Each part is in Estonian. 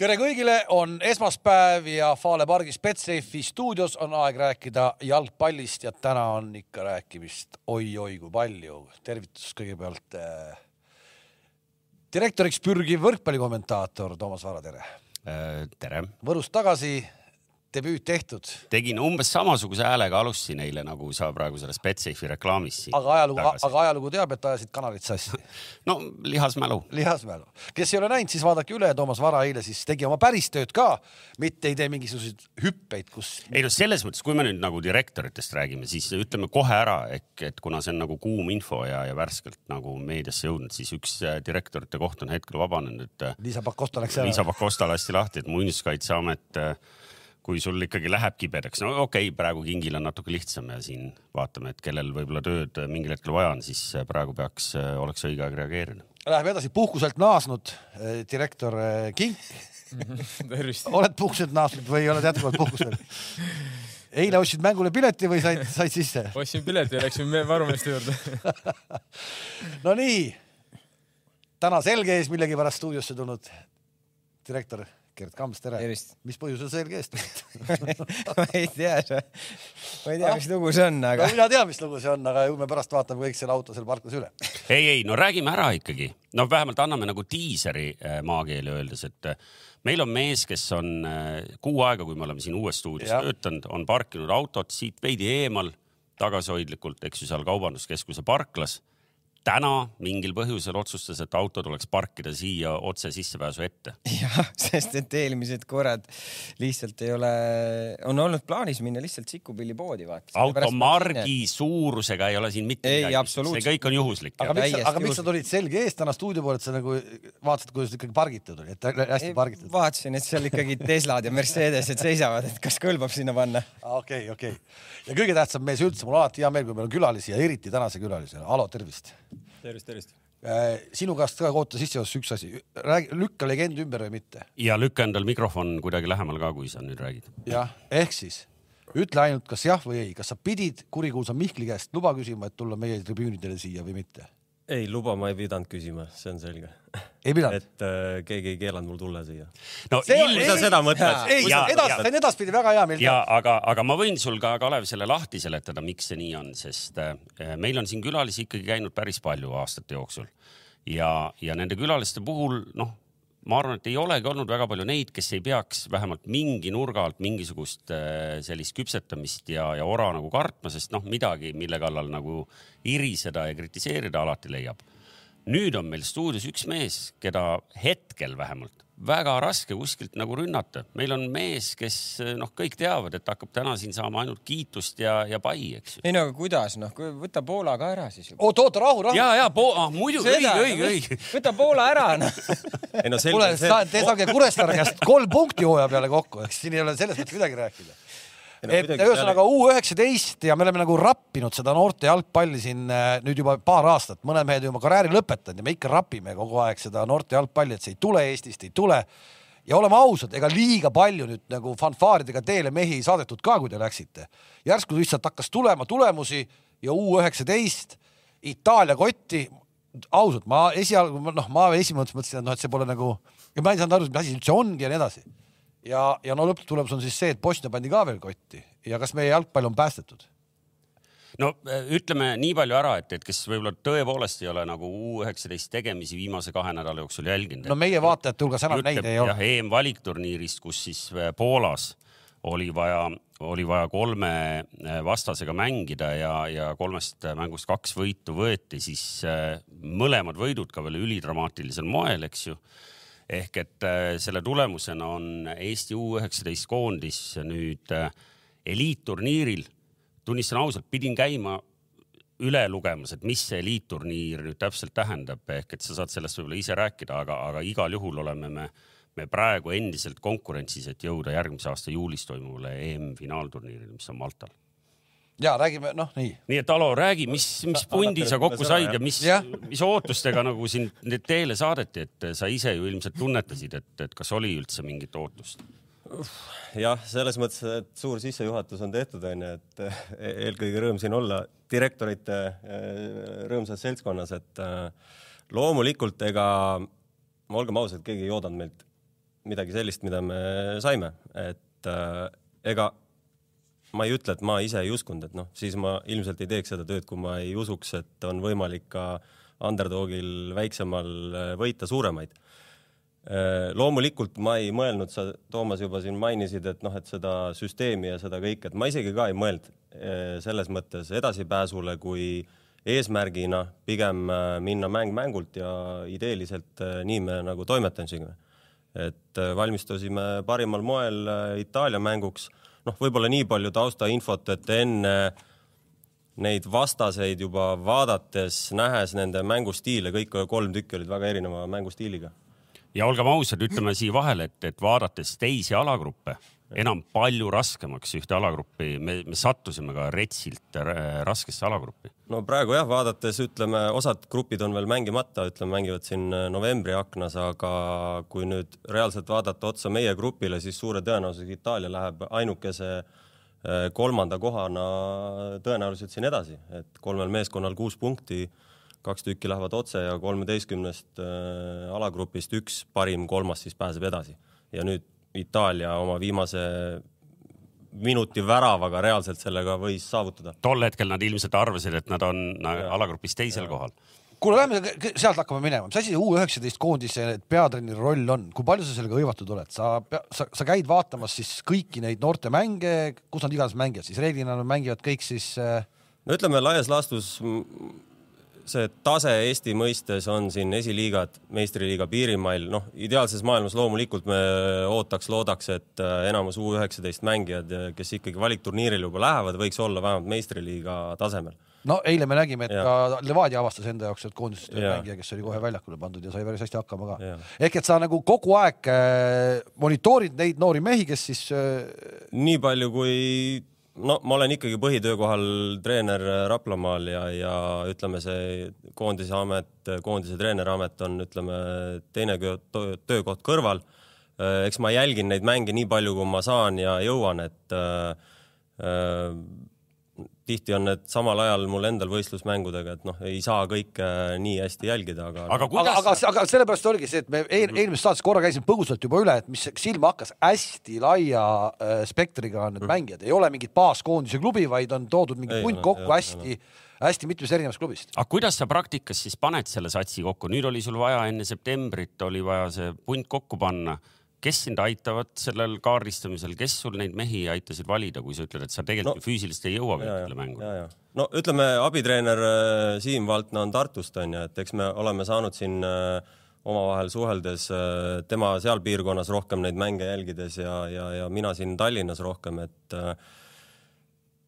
tere kõigile, on esmaspäev ja Fale pargi Betsafe'i stuudios on aeg rääkida jalgpallist ja täna on ikka rääkimist oi-oi kui palju. tervitus kõigepealt äh, direktoriks pürgiv võrkpallikommentaator Toomas Vara, tere. Äh, tere. Võrust tagasi debüüt tehtud. tegin umbes samasuguse häälega, alustasin eile, nagu sa praegu selles Betsafe'i reklaamis aga ajalugu, aga ajalugu teab, et ajasid kanalit sassi no lihasmälu. lihasmälu. kes ei ole näinud, siis vaadake üle, Toomas Vara eile siis tegi oma päris tööd ka, mitte ei tee mingisuguseid hüppeid, kus. ei no selles mõttes, kui me nüüd nagu direktoritest räägime, siis ütleme kohe ära, ehk et kuna see on nagu kuum info ja, ja värskelt nagu meediasse jõudnud, siis üks äh, direktorite koht on hetkel vabanenud, et. Äh, Liisa Pakosta läks ära. Liisa Pakosta lasti lahti, et muinsuskaitseamet äh, kui sul ikkagi läheb kibedaks, no okei okay,, praegu kingil on natuke lihtsam ja siin vaatame, et kellel võib-olla tööd mingil hetkel vaja on, siis praegu peaks, oleks õige aeg reageerida. Läheme edasi, puhkuselt naasnud eh, direktor Kink tervist. oled puhkuselt naasnud või oled jätkuvalt puhkusel? eile ostsid mängule pileti või said, said sisse? ostsin pileti ja läksin varumeeste juurde Nonii, täna selge ees millegipärast stuudiosse tulnud direktor Gerd Kams, tere. mis põhjusel selge eest ma ei tea, ma ei tea, mis lugu see on, aga mina tean, mis lugu see on, aga ju me pärast vaatame kõik selle auto seal parklas üle. ei, ei, no räägime ära ikkagi. no vähemalt anname nagu diiseri äh, maakeeli öeldes, et äh, meil on mees, kes on äh, kuu aega, kui me oleme siin uues stuudios töötanud, on parkinud autot siit veidi eemal, tagasihoidlikult, eks ju, seal kaubanduskeskuse parklas täna mingil põhjusel otsustas, et auto tuleks parkida siia otse sissepääsu ette. jah, sest et eelmised korrad lihtsalt ei ole, on olnud plaanis minna lihtsalt Sikupillipoodi vaata. auto margi suurusega ei ole siin mitte ei, midagi. see kõik on juhuslik. aga miks, aga miks sa tulid selge eest täna stuudio poole, et sa nagu vaatasid, kuidas ikkagi pargitud oli, et hästi pargitud? vaatasin, et seal ikkagi Teslad ja Mercedesed seisavad, et kas kõlbab sinna panna. okei, okei. ja kõige tähtsam mees üldse, mul alati hea meel, kui meil on külalisi ja eriti tänase külalise. Alo, tervist tervist, tervist. Äh, sinu käest ka kohta sissejuhatus üks asi, räägi, lükka legend ümber või mitte. ja lükka endal mikrofon kuidagi lähemal ka, kui sa nüüd räägid. jah, ehk siis ütle ainult, kas jah või ei, kas sa pidid kurikuulsa Mihkli käest luba küsima, et tulla meie tribüünidele siia või mitte? Ei, luba ma ei pidanud küsima, see on selge. ei pidanud? et äh, keegi ei keelanud mul tulla siia. no see on, sa seda mõtled? ei, edastan edaspidi väga hea meel. ja aga, aga ma võin sul ka, Kalev, selle lahti seletada, miks see nii on, sest äh, meil on siin külalisi ikkagi käinud päris palju aastate jooksul ja, ja nende külaliste puhul, noh ma arvan, et ei olegi olnud väga palju neid, kes ei peaks vähemalt mingi nurga alt mingisugust äh, sellist küpsetamist ja, ja ora nagu kartma, sest noh, midagi, mille kallal nagu iriseda ja kritiseerida alati leiab. nüüd on meil stuudios üks mees, keda hetkel vähemalt väga raske kuskilt nagu rünnata. meil on mees, kes noh, kõik teavad, et hakkab täna siin saama ainult kiitust ja, ja pai, eks ju. ei no aga kuidas, noh, võta Poola ka ära siis. oot, oot, rahu, rahu. ja, ja ah, muidugi, õige, õige, õige. võta Poola ära, noh. ei no selge. kuule, te saage Kuressaare käest kolm punkti hooaja peale kokku, eks siin ei ole selles mõttes midagi rääkida et ühesõnaga U üheksateist ja me oleme nagu rappinud seda noorte jalgpalli siin äh, nüüd juba paar aastat, mõned mehed juba karjääri lõpetanud ja me ikka rapime kogu aeg seda noorte jalgpalli, et see ei tule Eestist, ei tule. ja oleme ausad, ega liiga palju nüüd nagu fanfaaridega teele mehi ei saadetud ka, kui te läksite. järsku lihtsalt hakkas tulema tulemusi ja U üheksateist, Itaalia kotti. ausalt, ma esialgu noh, ma esimõttes mõtlesin, et noh, et see pole nagu ja ma ei saanud aru, mis asi üldse ongi ja nii edasi ja, ja no lõpptulemus on siis see, et Bosnia pandi ka veel kotti ja kas meie jalgpall on päästetud? no äh, ütleme nii palju ära, et, et kes võib-olla tõepoolest ei ole nagu U19 tegemisi viimase kahe nädala jooksul jälginud. no meie vaatajate hulgas enam neid ei ole. EM-valikturniirist, kus siis äh, Poolas oli vaja, oli vaja kolme äh, vastasega mängida ja, ja kolmest mängust kaks võitu võeti, siis mõlemad võidud ka veel ülidramaatilisel moel, eks ju ehk et äh, selle tulemusena on Eesti U19 koondis nüüd äh, eliitturniiril. tunnistan ausalt, pidin käima üle lugemas, et mis see eliitturniir nüüd täpselt tähendab, ehk et sa saad sellest võib-olla ise rääkida, aga, aga igal juhul oleme me, me praegu endiselt konkurentsis, et jõuda järgmise aasta juulis toimuvale EM-finaalturniirile, mis on Maltal ja räägime, noh, nii. nii et Alo, räägi, mis, mis pundi sa kokku said ja mis, mis ootustega nagu sind teele saadeti, et sa ise ju ilmselt tunnetasid, et, et kas oli üldse mingit ootust? jah, selles mõttes, et suur sissejuhatus on tehtud, onju, et eh, eelkõige rõõm siin olla direktorite eh, rõõmsas seltskonnas, et eh, loomulikult ega olgem ausad, keegi ei oodanud meilt midagi sellist, mida me saime, et ega ma ei ütle, et ma ise ei uskunud, et noh, siis ma ilmselt ei teeks seda tööd, kui ma ei usuks, et on võimalik ka underdogil väiksemal äh, võita suuremaid. Äh, loomulikult ma ei mõelnud, sa, Toomas, juba siin mainisid, et noh, et seda süsteemi ja seda kõike, et ma isegi ka ei mõelnud äh, selles mõttes edasipääsule kui eesmärgina pigem minna mäng mängult ja ideeliselt nii me nagu toimetasime. et valmistusime parimal moel Itaalia mänguks noh, võib-olla nii palju taustainfot, et enne neid vastaseid juba vaadates, nähes nende mängustiile, kõik kolm tükki olid väga erineva mängustiiliga. ja olgem ausad, ütleme siia vahele, et, et vaadates teisi alagruppe enam palju raskemaks ühte alagruppi, me, me sattusime ka retsilt raskesse alagruppi. no praegu jah, vaadates ütleme, osad grupid on veel mängimata, ütleme, mängivad siin äh, novembri aknas, aga kui nüüd reaalselt vaadata otsa meie grupile, siis suure tõenäosusega Itaalia läheb ainukese äh, kolmanda kohana tõenäoliselt siin edasi, et kolmel meeskonnal kuus punkti, kaks tükki lähevad otse ja kolmeteistkümnest äh, alagrupist üks parim kolmas siis pääseb edasi. Ja nüüd Itaalia oma viimase minuti väravaga reaalselt sellega võis saavutada. tol hetkel nad ilmselt arvasid, et nad on alagrupis teisel ja. kohal. kuule, lähme sealt hakkame minema, mis asi see U üheksateist koondise peatreeneri roll on, kui palju sa sellega hõivatud oled, sa, sa, sa käid vaatamas siis kõiki neid noortemänge, kus nad iganes mängivad, siis reeglina nad mängivad kõik siis äh.... no ütleme laias laastus see tase Eesti mõistes on siin esiliigad, meistriliiga piirimail, noh, ideaalses maailmas loomulikult me ootaks, loodaks, et äh, enamus U üheksateist mängijad, kes ikkagi valikturniiril juba lähevad, võiks olla vähemalt meistriliiga tasemel. no eile me nägime, et ja. ka Levadia avastas enda jaoks, et koondisest oli mängija, kes oli kohe väljakule pandud ja sai päris hästi hakkama ka. ehk et sa nagu kogu aeg äh, monitoorid neid noori mehi, kes siis äh.... nii palju, kui no ma olen ikkagi põhitöökohal treener Raplamaal ja, ja ütleme, see koondise amet, koondise treeneramet on, ütleme, teine töökoht kõrval. eks ma jälgin neid mänge nii palju, kui ma saan ja jõuan, et äh, tihti on need samal ajal mul endal võistlusmängudega, et noh, ei saa kõike nii hästi jälgida, aga. aga aga, aga, aga sellepärast oligi see, et me eel, eelmises saates korra käisime põgusalt juba üle, et mis silma hakkas, hästi laia äh, spektriga on need mm. mängijad, ei ole mingit baaskoondise klubi, vaid on toodud mingi punt kokku no, hästi no hästi mitmest erinevast klubist. aga kuidas sa praktikas siis paned selle satsi kokku, nüüd oli sul vaja enne septembrit oli vaja see punt kokku panna kes sind aitavad sellel kaardistamisel, kes sul neid mehi aitasid valida, kui sa ütled, et sa tegelikult no, füüsiliselt ei jõua kõikidele mängudele? no ütleme, abitreener äh, Siim Valtna on Tartust onju, et eks me oleme saanud siin äh, omavahel suheldes äh, tema seal piirkonnas rohkem neid mänge jälgides ja, ja, ja mina siin Tallinnas rohkem, et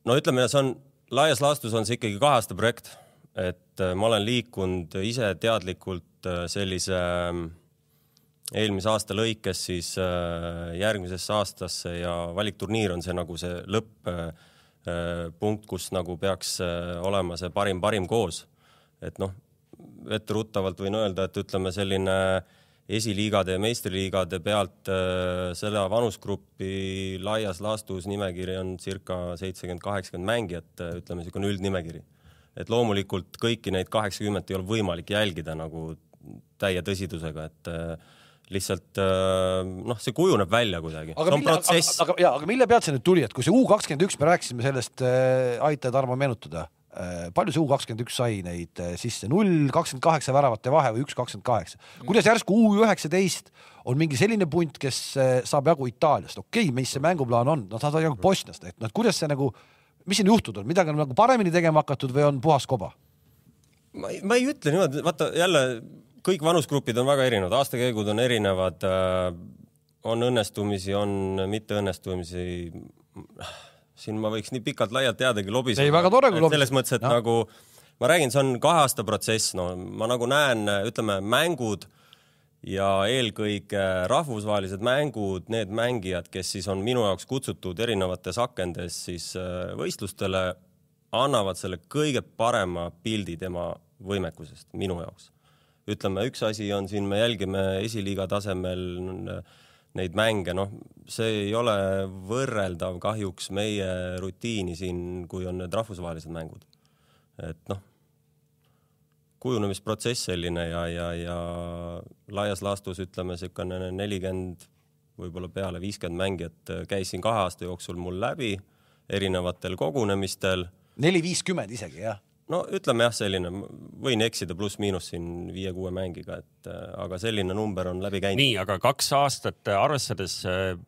no ütleme, see on laias laastus on see ikkagi kahe aasta projekt, et ma olen liikunud ise teadlikult sellise äh, eelmise aasta lõikes siis äh, järgmisesse aastasse ja valikturniir on see nagu see lõpp-punkt, kus nagu peaks äh, olema see parim, parim koos. et noh, etteruttavalt võin öelda, et ütleme selline esiliigade ja meistriliigade pealt äh, selle vanusgrupi laias laastus nimekiri on circa seitsekümmend, kaheksakümmend mängijat, ütleme niisugune üldnimekiri. et loomulikult kõiki neid kaheksakümmet ei ole võimalik jälgida nagu täie tõsidusega, et lihtsalt äh, noh, see kujuneb välja kuidagi. see on protsess. aga, aga, aga mille pealt see nüüd tuli, et kui see U kakskümmend üks, me rääkisime sellest äh,, aita Tarmo meenutada äh,, palju see U kakskümmend üks sai neid äh, sisse, null kakskümmend kaheksa väravate vahe või üks kakskümmend kaheksa. kuidas järsku U üheksateist on mingi selline punt, kes äh, saab jagu Itaaliast, okei okay,, mis see mänguplaan on, nad saavad jagu Bosniast, et noh, kuidas see nagu, mis siin juhtunud on, midagi on nagu paremini tegema hakatud või on puhas koba? ma ei, ma ei ütle niimoodi, vaata jälle kõik vanusgrupid on väga erinevad, aastakäigud on erinevad. Äh, on õnnestumisi, on mitteõnnestumisi. siin ma võiks nii pikalt-laialt jäädagi lobisema. ei, väga tore, kui lobised. selles mõttes, et ja. nagu ma räägin, see on kahe aasta protsess, no ma nagu näen, ütleme mängud ja eelkõige rahvusvahelised mängud, need mängijad, kes siis on minu jaoks kutsutud erinevates akendes siis äh, võistlustele, annavad selle kõige parema pildi tema võimekusest minu jaoks ütleme, üks asi on siin, me jälgime esiliiga tasemel neid mänge, noh, see ei ole võrreldav kahjuks meie rutiini siin, kui on need rahvusvahelised mängud. et noh, kujunemisprotsess selline ja, ja, ja laias laastus ütleme niisugune nelikümmend, võib-olla peale viiskümmend mängijat käis siin kahe aasta jooksul mul läbi erinevatel kogunemistel. neli viiskümmend isegi jah? No ütleme jah, selline, võin eksida pluss-miinus siin viie-kuue mängiga, et aga selline number on läbi käinud. nii, aga kaks aastat, arvestades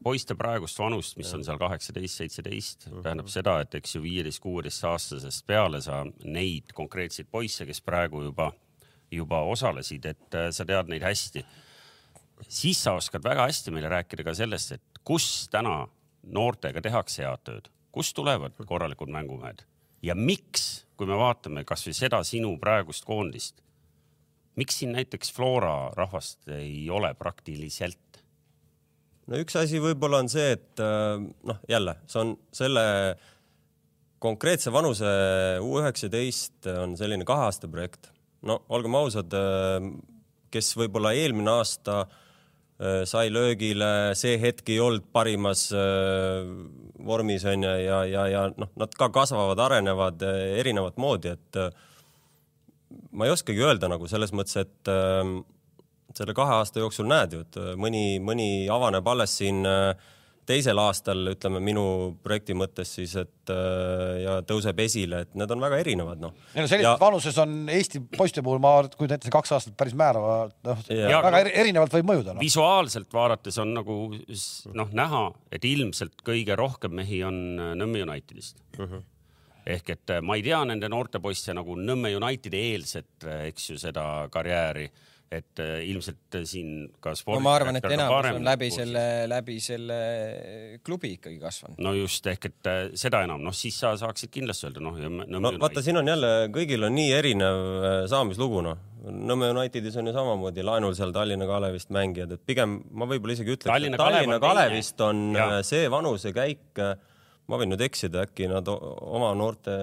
poiste praegust vanust, mis on seal kaheksateist, seitseteist, mhm. tähendab seda, et eks ju viieteist, kuueteist aastasest peale sa neid konkreetseid poisse, kes praegu juba, juba osalesid, et sa tead neid hästi siis sa oskad väga hästi meile rääkida ka sellest, et kus täna noortega tehakse head tööd, kust tulevad korralikud mängumehed ja miks, kui me vaatame kasvõi seda sinu praegust koondist, miks siin näiteks Flora rahvast ei ole praktiliselt? no üks asi võib-olla on see, et äh, noh, jälle see on selle konkreetse vanuse U üheksateist on selline kahe aasta projekt. no olgem ausad, äh, kes võib-olla eelmine aasta äh, sai löögile, see hetk ei olnud parimas äh, vormis onju ja, ja, ja noh, nad ka kasvavad, arenevad äh, erinevat moodi, et ma ei oskagi öelda nagu selles mõttes, et selle kahe aasta jooksul näed ju, et mõni, mõni avaneb alles siin äh, teisel aastal, ütleme minu projekti mõttes siis, et äh, ja tõuseb esile, et need on väga erinevad, noh. ei no sellises ja... vanuses on Eesti poiste puhul, ma kujutan ette, kaks aastat päris määrava, noh, väga no, erinevalt võib mõjuda no.. visuaalselt vaadates on nagu noh, näha, et ilmselt kõige rohkem mehi on äh, Nõmme Unitedist uh. Mhm. -huh ehk et äh, ma ei tea nende noorte poiste nagu Nõmme Unitedi eelset, eks ju, seda karjääri et äh, ilmselt äh, siin ka spordis no ma arvan, et enamus on läbi selle, läbi selle klubi ikkagi kasvanud. no just ehk et äh, seda enam, noh siis sa saaksid kindlasti öelda, noh. no, no vaata, siin on jälle, kõigil on nii erinev saamislugu, noh. Nõmme Unitedis on ju samamoodi laenul seal Tallinna Kalevist mängijad, et pigem ma võib-olla isegi ütleks, et Tallinna Kalevist on ja. see vanusekäik ma võin nüüd eksida, äkki nad oma noorte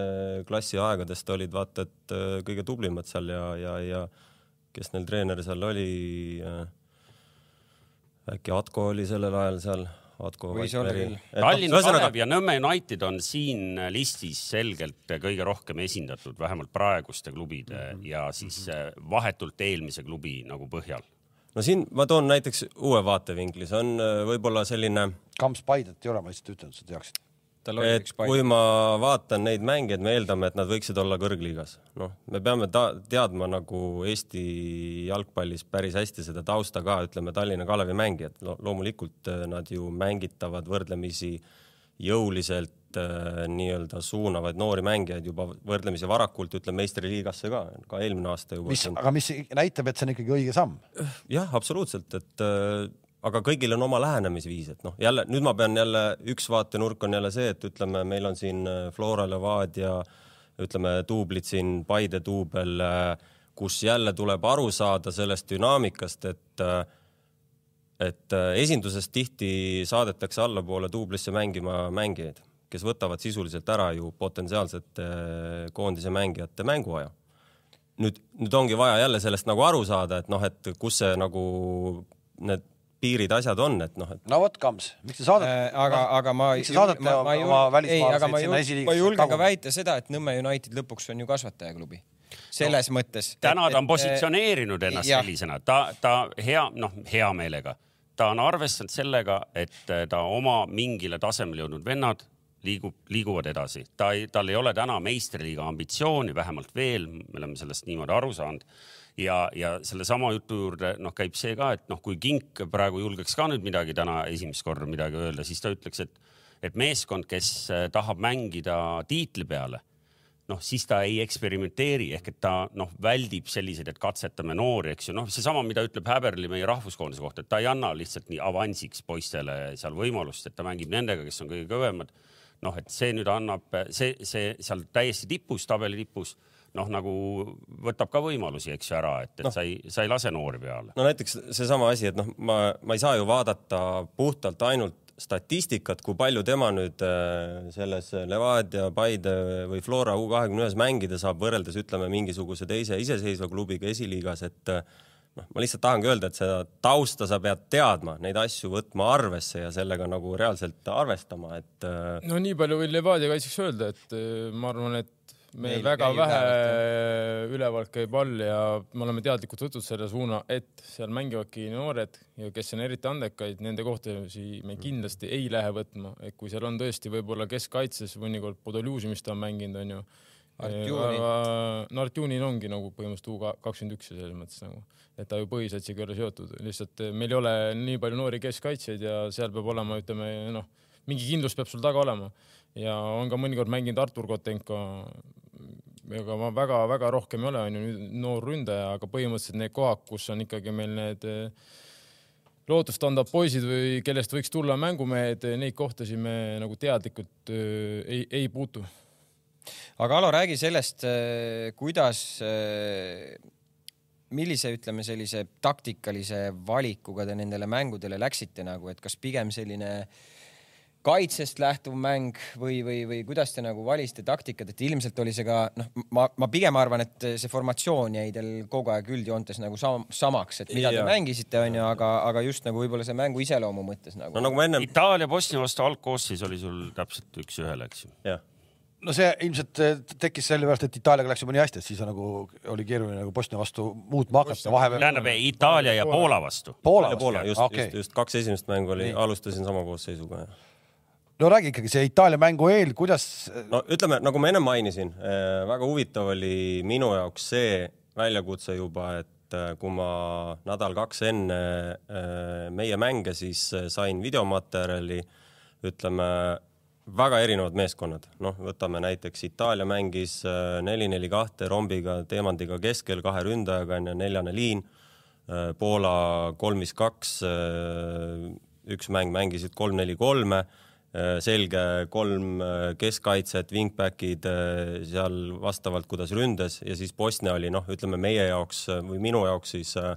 klassi aegadest olid vaata et kõige tublimad seal ja, ja, ja kes neil treener seal oli äh,? äkki Atko oli sellel ajal seal? Atko võis olla küll. Tallinna no, Kalev ja Nõmme United on siin listis selgelt kõige rohkem esindatud, vähemalt praeguste klubide mm -hmm. ja siis mhm. vahetult eelmise klubi nagu põhjal. no siin ma toon näiteks uue vaatevinkli, see on äh, võib-olla selline. Kamps Paidet ei ole, ma lihtsalt ütlen, et sa teaksid et kui ma vaatan neid mängijaid, me eeldame, et nad võiksid olla kõrgliigas. noh, me peame teadma nagu Eesti jalgpallis päris hästi seda tausta ka, ütleme Tallinna Kalevi mängijad no,, loomulikult äh, nad ju mängitavad võrdlemisi jõuliselt äh, nii-öelda suunavaid noori mängijaid juba võrdlemisi varakult, ütleme meistriliigasse ka, ka eelmine aasta juba. mis, aga mis näitab, et see on ikkagi õige samm? jah, absoluutselt, et äh, aga kõigil on oma lähenemisviis, et noh, jälle nüüd ma pean jälle, üks vaatenurk on jälle see, et ütleme, meil on siin äh, Flora Levadia, ütleme duublid siin, Paide duubel, äh, kus jälle tuleb aru saada sellest dünaamikast, et äh, et esindusest tihti saadetakse allapoole duublisse mängima mängijaid, kes võtavad sisuliselt ära ju potentsiaalsete koondise mängijate mänguaja. nüüd, nüüd ongi vaja jälle sellest nagu aru saada, et noh, et kus see nagu need piirid, asjad on, et noh, et. no vot, Kams, miks te saadate äh,? aga, aga ma. miks te saadate ma, ma oma välismaalaseid sinna esiliigasse? ma julgen ka väita seda, et Nõmme United lõpuks on ju kasvatajaklubi. selles no, mõttes. täna ta on positsioneerinud ennast ja. sellisena, ta, ta hea, noh, hea meelega, ta on arvestanud sellega, et ta oma mingile tasemele jõudnud vennad liigub, liiguvad edasi. ta ei, tal ei ole täna meistriliiga ambitsiooni, vähemalt veel, me oleme sellest niimoodi aru saanud ja, ja sellesama jutu juurde noh, käib see ka, et noh, kui Kink praegu julgeks ka nüüd midagi täna esimest korda midagi öelda, siis ta ütleks, et, et meeskond, kes äh, tahab mängida tiitli peale, noh, siis ta ei eksperimenteeri ehk et ta noh, väldib selliseid, et katsetame noori, eks ju, noh, seesama, mida ütleb Häberli meie rahvuskoondise kohta, et ta ei anna lihtsalt nii avansiks poistele seal võimalust, et ta mängib nendega, kes on kõige kõvemad. noh, et see nüüd annab see, see seal täiesti tipus, tabeli tipus noh, nagu võtab ka võimalusi, eks ju, ära, et, et no. sa ei, sa ei lase noori peale. no näiteks seesama asi, et noh, ma, ma ei saa ju vaadata puhtalt ainult statistikat, kui palju tema nüüd äh, selles Levadia, Paide või Flora U kahekümne ühes mängida saab võrreldes ütleme mingisuguse teise iseseisva klubiga esiliigas, et äh, noh, ma lihtsalt tahangi öelda, et seda tausta sa pead teadma, neid asju võtma arvesse ja sellega nagu reaalselt arvestama, et. Äh, no nii palju võin Levadia kaitseks öelda, et ma arvan, et meil Meil väga vähe ülevalt, ülevalt käib all ja me oleme teadlikult võtnud selle suuna, et seal mängivadki noored ja kes on eriti andekaid, nende kohtasid me kindlasti ei lähe võtma, et kui seal on tõesti võib-olla keskkaitses mõnikord Podoljusi, mis ta on mänginud, onju. No Artjunin ongi nagu põhimõtteliselt U kakskümmend üks selles mõttes nagu, et ta ju põhisatsiga ei ole seotud, lihtsalt eh, meil ei ole nii palju noori keskkaitsjaid ja seal peab olema, ütleme noh, mingi kindlus peab sul taga olema. Ja on ka mõnikord mänginud Artur Kotenko ega ma väga-väga rohkem ei ole, on ju noor ründaja, aga põhimõtteliselt need kohad, kus on ikkagi meil need eh, lootustandvad poisid või kellest võiks tulla mängumehed, neid kohtasid me nagu teadlikult eh, ei, ei puutu. aga Alo, räägi sellest, kuidas, millise, ütleme sellise taktikalise valikuga te nendele mängudele läksite nagu, et kas pigem selline kaitsest lähtuv mäng või, või, või kuidas te nagu valisite taktikat, et ilmselt oli see ka noh, ma, ma pigem arvan, et see formatsioon jäi teil kogu aeg üldjoontes nagu sam samaks, et mida te Jaa. mängisite, onju, aga, aga just nagu võib-olla see mängu iseloomu mõttes nagu. no nagu ma ennem, Itaalia-Bosnia vastu algkoosseis oli sul täpselt üks-ühele, eks ju. no see ilmselt eh, tekkis sellepärast, et Itaaliaga läks juba nii hästi, et siis on nagu oli keeruline nagu Bosnia vastu muutma hakata, vahepeal tähendab Itaalia ja Poola vastu. Poola ja Poola vastu, just okei. just, just kaks esimest mängu oli alustasin sama koosseisuga. No räägi ikkagi see Itaalia mängu eel, kuidas no ütleme, nagu ma ennem mainisin, väga huvitav oli minu jaoks see väljakutse juba, et äh, kui ma nädal-kaks enne äh, meie mänge siis äh, sain videomaterjali, ütleme väga erinevad meeskonnad, noh, võtame näiteks Itaalia mängis äh, neli-neli kahte rombiga, teemandiga keskel kahe ründajaga onju, neljane liin. Poola kolm viis kaks, üks mäng mängisid kolm-neli kolme, selge kolm äh, keskkaitset, wingback'id äh, seal vastavalt, kuidas ründas ja siis Bosnia oli noh, ütleme meie jaoks äh, või minu jaoks siis äh,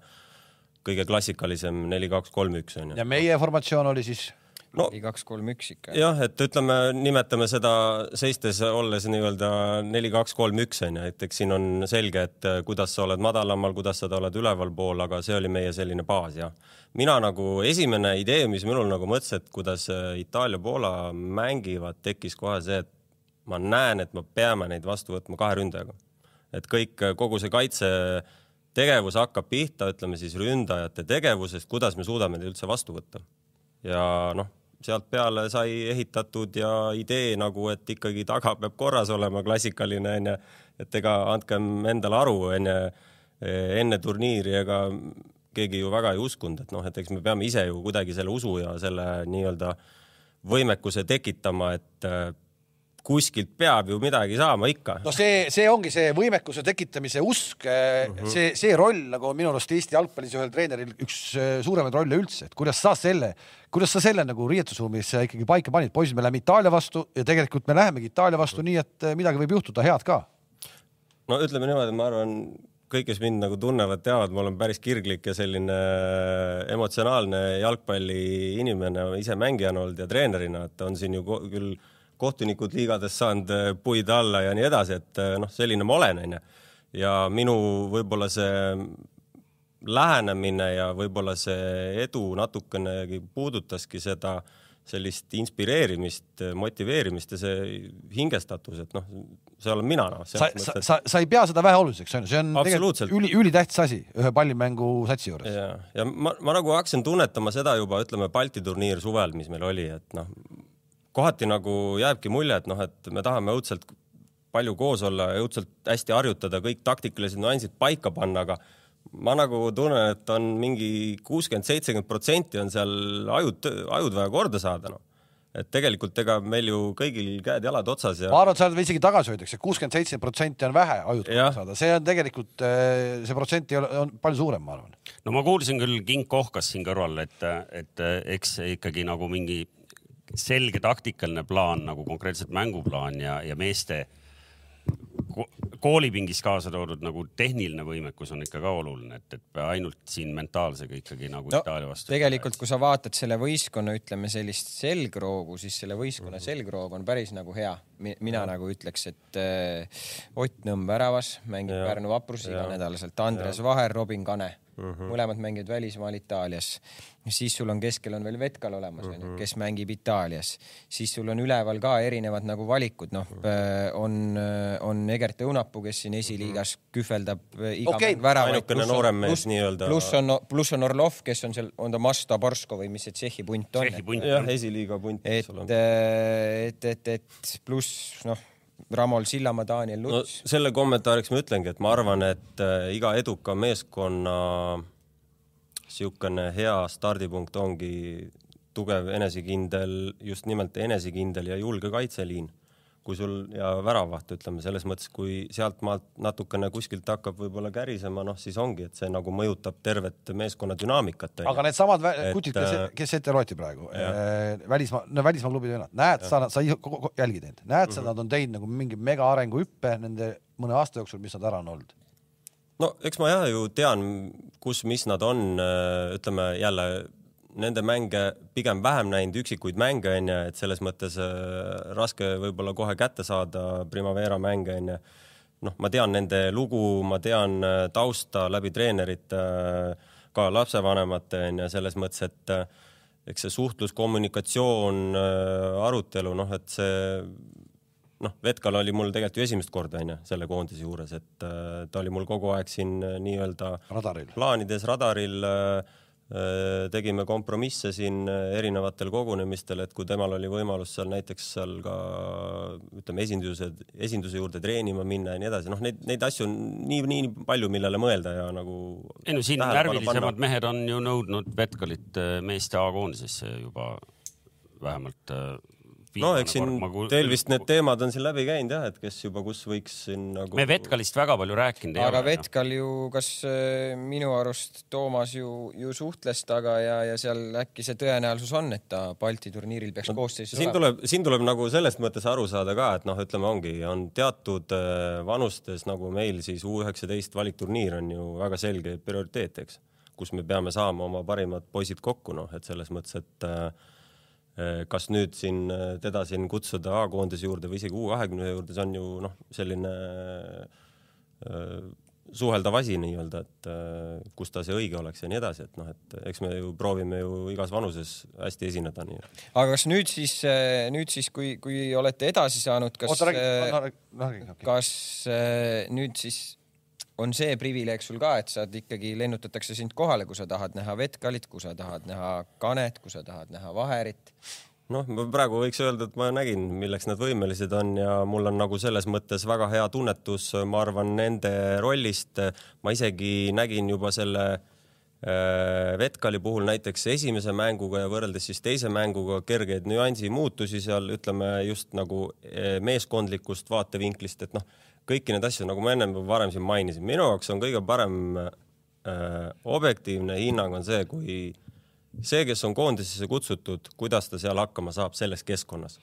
kõige klassikalisem neli, kaks, kolm, üks onju. ja meie formatsioon oli siis no oli kaks, kolm, üks ikka. jah, et ütleme, nimetame seda seistes olles nii-öelda neli, kaks, kolm, üks onju, et eks siin on selge, et äh, kuidas sa oled madalamal, kuidas sa oled ülevalpool, aga see oli meie selline baas ja mina nagu esimene idee, mis minul nagu mõttes, et kuidas äh, Itaalia-Poola mängivad, tekkis kohe see, et ma näen, et me peame neid vastu võtma kahe ründajaga. et kõik, kogu see kaitsetegevus hakkab pihta, ütleme siis ründajate tegevusest, kuidas me suudame neid üldse vastu võtta ja noh, sealt peale sai ehitatud ja idee nagu, et ikkagi taga peab korras olema, klassikaline onju, et ega andkem endale aru onju, enne turniiri ega keegi ju väga ei uskunud, et noh, et eks me peame ise ju kuidagi selle usu ja selle nii-öelda võimekuse tekitama, et kuskilt peab ju midagi saama ikka. no see, see ongi see võimekuse tekitamise usk mm, -hmm. see, see roll nagu on minu arust Eesti jalgpallis ühel treeneril üks äh, suuremaid rolle üldse, et kuidas sa selle, kuidas sa selle nagu riietusruumis ikkagi paika panid, poisid, me läheme Itaalia vastu ja tegelikult me lähemegi Itaalia vastu nii, et äh, midagi võib juhtuda, head ka. no ütleme niimoodi, ma arvan, kõik, kes mind nagu tunnevad, teavad, ma olen päris kirglik ja selline emotsionaalne jalgpalli inimene, ise mängijana olnud ja treenerina, et on siin ju küll kohtunikud liigades saanud äh, puid alla ja nii edasi, et äh, noh, selline ma olen, onju. ja minu võib-olla see lähenemine ja võib-olla see edu natukenegi puudutaski seda sellist inspireerimist, motiveerimist ja see hingestatus, et noh, see olen mina noh. sa, sa, sa, sa ei pea seda väheoluliseks, on ju, see on tegelikult üli, ülitähtis asi ühe pallimängu satsi juures. ja, ja ma, ma nagu hakkasin tunnetama seda juba, ütleme Balti turniir suvel, mis meil oli, et noh, kohati nagu jääbki mulje, et noh, et me tahame õudselt palju koos olla ja õudselt hästi harjutada, kõik taktikalised nüansid paika panna, aga ma nagu tunnen, et on mingi kuuskümmend, seitsekümmend protsenti on seal ajud, ajud vaja korda saada, noh. et tegelikult ega meil ju kõigil käed-jalad otsas ja ma arvan, et sa oled isegi tagasihoidjaks, et kuuskümmend seitse protsenti on vähe ajut saada, see on tegelikult, see protsent ei ole, on palju suurem, ma arvan. no ma kuulsin küll King kohkas siin kõrval, et, et eks see ikkagi nagu mingi selge taktikaline plaan nagu konkreetselt mänguplaan ja, ja meeste ko- koolipingis kaasa toodud nagu tehniline võimekus on ikka ka oluline, et, et ainult siin mentaalsega ikkagi nagu no Itaalia vastu. tegelikult, kui sa vaatad selle võistkonna, ütleme sellist selgroogu, siis selle võistkonna selgroog on päris nagu hea. mina nagu ütleks, et äh, Ott Nõmm väravas mängib Jaa. Pärnu vaprus iganädalaselt, Andres Vaher, Robin Kane mm, -hmm. mõlemad mängivad välismaal Itaalias. Siis sul on keskel on veel Vetkal olemas mm -hmm., kes mängib Itaalias, siis sul on üleval ka erinevad nagu valikud, noh mm -hmm. on, on Egert Õunapuu, kes siin esiliigas kühveldab iga okay. väravaid. ainukene noorem mees nii-öelda. pluss on, pluss on Orlov, kes on seal, on ta Masta Borsko või mis see Tšehhi punt on. jah, esiliiga punt. et, et, et, et pluss noh Ramol Sillamaa, Daniel Luts no,. selle kommentaariks ma ütlengi, et ma arvan, et äh, iga eduka meeskonna niisugune hea stardipunkt ongi tugev, enesekindel, just nimelt enesekindel ja julge kaitseliin kui sul ja väravaht, ütleme selles mõttes, kui sealtmaalt natukene kuskilt hakkab võib-olla kärisema, noh siis ongi, et see nagu mõjutab tervet meeskonna dünaamikat. aga needsamad kutid, kes, äh, kes ette loeti praegu, äh, välismaa, no välismaa klubid vennad, näed sa, sa jälgid neid, näed sa mm, -hmm. nad on teinud nagu mingi mega arenguhüppe nende mõne aasta jooksul, mis nad ära on olnud? No eks ma jah ju tean, kus, mis nad on, äh, ütleme jälle nende mänge pigem vähem näinud, üksikuid mänge onju, et selles mõttes äh, raske võib-olla kohe kätte saada Primavera mänge onju. noh, ma tean nende lugu, ma tean äh, tausta läbi treenerite, ka lapsevanemate onju, selles mõttes, et eks see suhtlus, kommunikatsioon, arutelu, noh, et see noh, Vetkal oli mul tegelikult ju esimest korda onju selle koondise juures, et ta oli mul kogu aeg siin nii-öelda plaanides radaril äh, Äh, tegime kompromisse siin äh, erinevatel kogunemistel, et kui temal oli võimalus seal näiteks seal ka ütleme, esinduse, esinduse juurde treenima minna ja nii edasi, noh, neid, neid asju on nii, nii palju, millele mõelda ja nagu. ei no siin närvilisemad mehed on ju nõudnud Vetkalit äh, meeste A-koondisesse juba vähemalt no eks siin teil vist need teemad on siin läbi käinud jah, et kes juba kus võiks siin nagu. me Vetkalist väga palju rääkinud ei aga ole. aga Vetkal ju, kas äh, minu arust Toomas ju, ju suhtles temaga ja, ja seal äkki see tõenäosus on, et ta Balti turniiril peaks no, koosseisus siin olema? tuleb, siin tuleb nagu selles mõttes aru saada ka, et noh, ütleme ongi, on teatud äh, vanustes nagu meil siis U üheksateist valikturniir on ju väga selge prioriteet, eks, kus me peame saama oma parimad poisid kokku, noh, et selles mõttes, et Äh, kas nüüd siin äh, teda siin kutsuda A-koondise juurde või isegi U kahekümne juurde, see on ju noh, selline äh, suheldav asi nii-öelda, et kus ta see õige oleks ja nii edasi, et noh, et eks me ju proovime ju igas vanuses hästi esineda nii. aga kas nüüd siis, nüüd siis, kui, kui olete edasi saanud, kas, kas nüüd siis on see privileeg sul ka, et saad ikkagi lennutatakse sind kohale, kui sa tahad näha Vetkalit, kui sa tahad näha Kanet, kui sa tahad näha Vaherit? noh, ma praegu võiks öelda, et ma nägin, milleks nad võimelised on ja mul on nagu selles mõttes väga hea tunnetus, ma arvan, nende rollist. ma isegi nägin juba selle äh, Vetkali puhul näiteks esimese mänguga ja võrreldes siis teise mänguga kergeid nüansi muutusi seal, ütleme just nagu äh, meeskondlikust vaatevinklist, et noh kõiki neid asju, nagu ma ennem varem siin mainisin, minu jaoks on kõige parem äh, objektiivne hinnang on see, kui see, kes on koondisesse kutsutud, kuidas ta seal hakkama saab selles keskkonnas.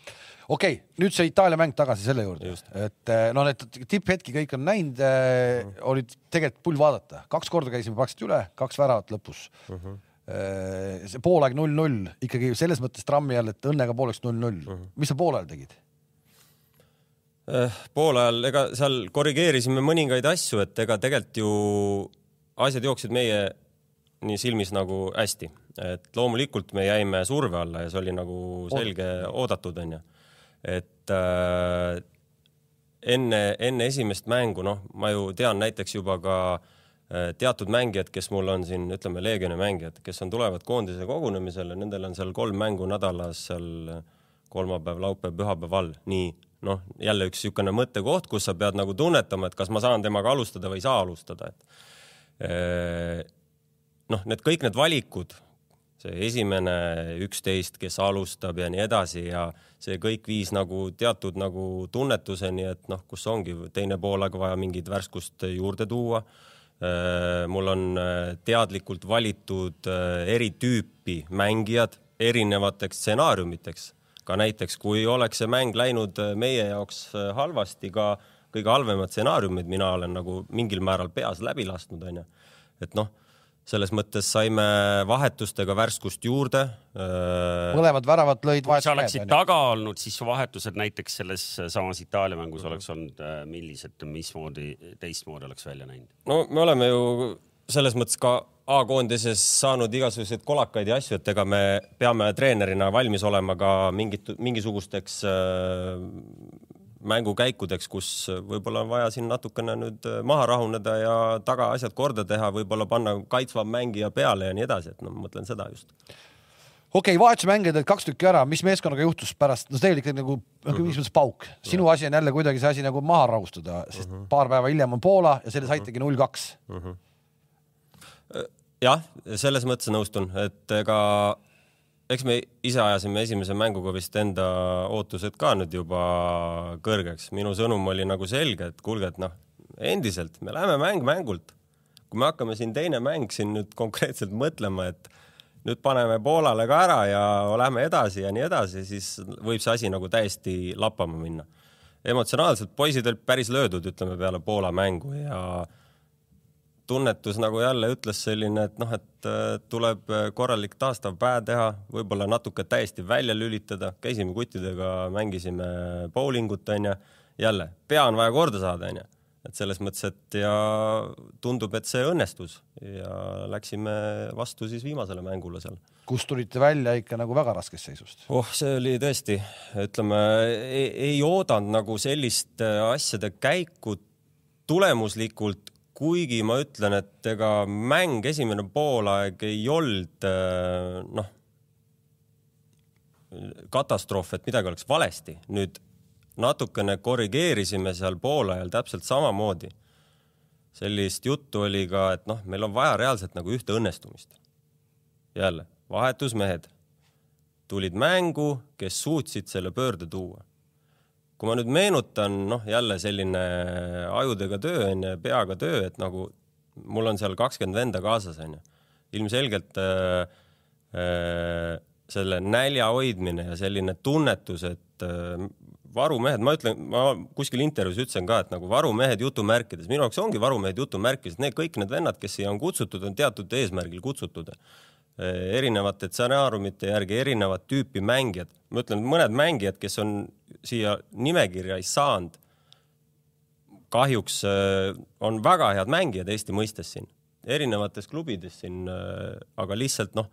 okei okay,, nüüd see Itaalia mäng tagasi selle juurde, et äh, no need tipphetki kõik on näinud äh, mm., olid tegelikult pull vaadata, kaks korda käisime praktiliselt üle, kaks väravat lõpus mm. -hmm see poolaeg null-null ikkagi selles mõttes trammi all, et õnnega pooleks null-null. Mhm. mis sa poolel tegid? Eh, poolajal, ega seal korrigeerisime mõningaid asju, et ega tegelikult ju asjad jooksid meie nii silmis nagu hästi, et loomulikult me jäime surve alla ja see oli nagu selge oodatud, onju. et äh, enne, enne esimest mängu, noh, ma ju tean näiteks juba ka äh, teatud mängijad, kes mul on siin, ütleme, Leegioni mängijad, kes on, tulevad koondise kogunemisele, nendel on seal kolm mängu nädalas seal kolmapäev, laupäev, pühapäev all, nii noh, jälle üks niisugune mõttekoht, kus sa pead nagu tunnetama, et kas ma saan temaga alustada või ei saa alustada, et eh, noh, need kõik need valikud, see esimene üksteist, kes alustab ja nii edasi ja see kõik viis nagu teatud nagu tunnetuseni, et noh, kus ongi teine poolaeg vaja mingit värskust juurde tuua. Eh, mul on eh, teadlikult valitud eri tüüpi mängijad erinevateks stsenaariumiteks ka näiteks, kui oleks see mäng läinud äh, meie jaoks äh, halvasti, ka kõige halvemad stsenaariumid mina olen nagu mingil määral peas läbi lasknud, onju. et noh, selles mõttes saime vahetustega värskust juurde. Äh, mõlemad väravad lõid. kui sa oleksid taga olnud, siis su vahetused näiteks selles samas Itaalia mängus oleks olnud millised, mismoodi, teistmoodi oleks välja näinud? no me oleme ju selles mõttes ka A-koondises saanud igasuguseid kolakaid ja asju, et ega me peame treenerina valmis olema ka mingit, mingisugusteks äh, mängukäikudeks, kus võib-olla on vaja siin natukene nüüd maha rahuneda ja tagaasjad korda teha, võib-olla panna kaitsvam mängija peale ja nii edasi, et no ma mõtlen seda just okei okay,, vahetusmängijad olid kaks tükki ära, mis meeskonnaga juhtus pärast, no tegelikult nagu, nagu mingis mõttes pauk. sinu asi on jälle kuidagi see asi nagu maha rahustada, sest uh mhm. -huh. paar päeva hiljem on Poola ja selle saitegi null kaks. Jah, selles mõttes nõustun, et ega eks me ise ajasime esimese mänguga vist enda ootused ka nüüd juba kõrgeks. minu sõnum oli nagu selge, et kuulge, et noh, endiselt me läheme mäng mängult. kui me hakkame siin teine mäng siin nüüd konkreetselt mõtlema, et nüüd paneme Poolale ka ära ja lähme edasi ja nii edasi, siis võib see asi nagu täiesti lappama minna. emotsionaalselt poisid olid päris löödud, ütleme peale Poola mängu ja tunnetus nagu jälle ütles selline, et noh, et tuleb korralik taastav päev teha, võib-olla natuke täiesti välja lülitada, käisime kuttidega, mängisime bowlingut onju, jälle pea on vaja korda saada onju et selles mõttes, et ja tundub, et see õnnestus ja läksime vastu siis viimasele mängule seal. kust tulite välja ikka nagu väga raskest seisust? oh, see oli tõesti, ütleme, ei oodanud nagu sellist äh, asjade käiku tulemuslikult, kuigi ma ütlen, et ega mäng esimene poolaeg ei olnud äh, noh, katastroof, et midagi oleks valesti. nüüd natukene korrigeerisime seal poolajal täpselt samamoodi. sellist juttu oli ka, et noh, meil on vaja reaalselt nagu ühte õnnestumist. jälle, vahetusmehed tulid mängu, kes suutsid selle pöörde tuua. Kui ma nüüd meenutan, noh, jälle selline ajudega töö on ju, peaga töö, et nagu mul on seal kakskümmend venda kaasas on ju. ilmselgelt äh, äh, selle nälja hoidmine ja selline tunnetus, et äh, varumehed, ma ütlen, ma kuskil intervjuus ütlesin ka, et nagu varumehed jutumärkides, minu jaoks ongi varumehed jutumärkides, need kõik need vennad, kes siia on kutsutud, on teatud eesmärgil kutsutud. Erinevate stsenaariumite järgi erinevat tüüpi mängijad, ma ütlen, mõned mängijad, kes on siia nimekirja ei saanud, kahjuks äh, on väga head mängijad Eesti mõistes siin, erinevates klubides siin, äh, aga lihtsalt noh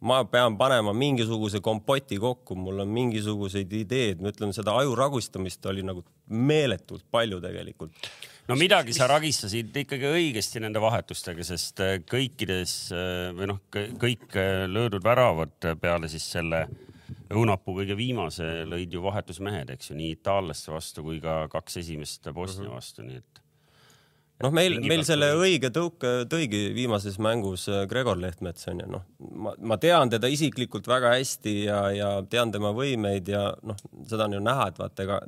ma pean panema mingisuguse kompoti kokku, mul on mingisugused ideed, ma ütlen, seda aju ragustamist oli nagu meeletult palju tegelikult. No midagi sa ragistasid ikkagi õigesti nende vahetustega, sest äh, kõikides äh, või noh, kõik äh, löödud väravad peale siis selle õunapuu kõige viimase lõid ju vahetusmehed, eks ju, nii itaallaste vastu kui ka kaks esimest Bosnia mhm. vastu, nii et noh, meil, meil selle õige tõuke tõigi viimases mängus Gregor Lehtmets onju, noh, ma, ma tean teda isiklikult väga hästi ja, ja tean tema võimeid ja noh, seda on ju näha, et vaata, ega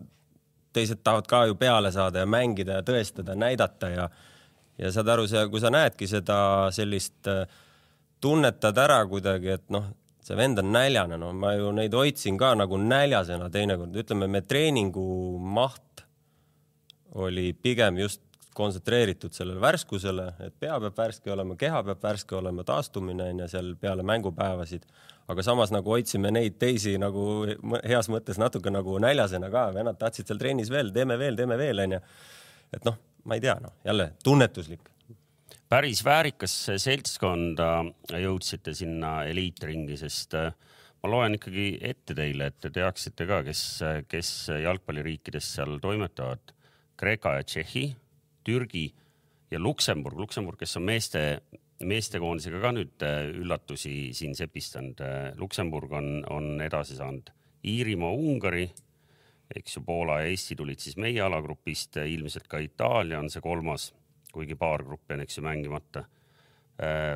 teised tahavad ka ju peale saada ja mängida ja tõestada, näidata ja ja saad aru, see, kui sa näedki seda sellist, äh, tunnetad ära kuidagi, et noh, see vend on näljane, no ma ju neid hoidsin ka nagu näljasena teinekord, ütleme, me treeningu maht oli pigem just kontsentreeritud sellele värskusele, et pea peab värske olema, keha peab värske olema, taastumine on ju seal peale mängupäevasid. Aga samas nagu hoidsime neid teisi nagu heas mõttes natuke nagu näljasena ka, vennad tahtsid seal trennis veel, teeme veel, teeme veel onju. et noh, ma ei tea, noh jälle tunnetuslik. päris väärikas seltskonda jõudsite sinna eliitringi, sest äh, ma loen ikkagi ette teile, et te teaksite ka, kes, kes jalgpalliriikides seal toimetavad. Kreeka ja Tšehhi Türgi ja Luksemburg, Luksemburg, kes on meeste, meestekoondisega ka nüüd äh, üllatusi siin sepistanud. Äh, Luksemburg on, on edasi saanud Iirimaa, Ungari, eks ju, Poola ja Eesti tulid siis meie alagrupist, äh, ilmselt ka Itaalia on see kolmas, kuigi paar gruppi on, eks ju, mängimata.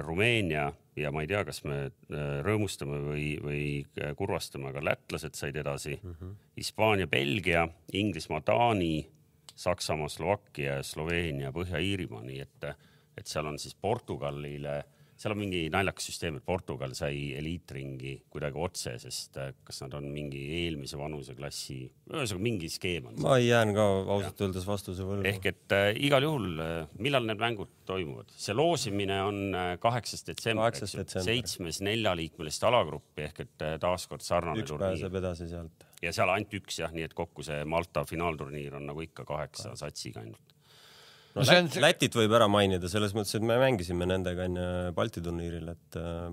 Rumeenia ja ma ei tea, kas me rõõmustame või, või kurvastame, aga lätlased said edasi mm. -hmm. Hispaania, Belgia, Inglismaa, Taani Saksamaa, Slovakkia, Sloveenia, Põhja-Iirimaa, nii et, et seal on siis Portugalile, seal on mingi naljakas süsteem, et Portugal sai eliitringi kuidagi otse, sest äh, kas nad on mingi eelmise vanuseklassi, ühesõnaga mingi skeem on. ma jään ka ausalt öeldes vastuse võlgu. ehk et äh, igal juhul äh,, millal need mängud toimuvad? see loosimine on äh, kaheksas detsember, seitsmes neljaliikmelist alagruppi ehk et taaskord sarnane üks turniir. pääseb edasi sealt ja seal ainult üks jah, nii et kokku see Malta finaalturniir on nagu ikka kaheksa satsiga ainult. No, see on Lät- Lätit võib ära mainida selles mõttes, et me mängisime nendega enne Balti turniiril, et äh,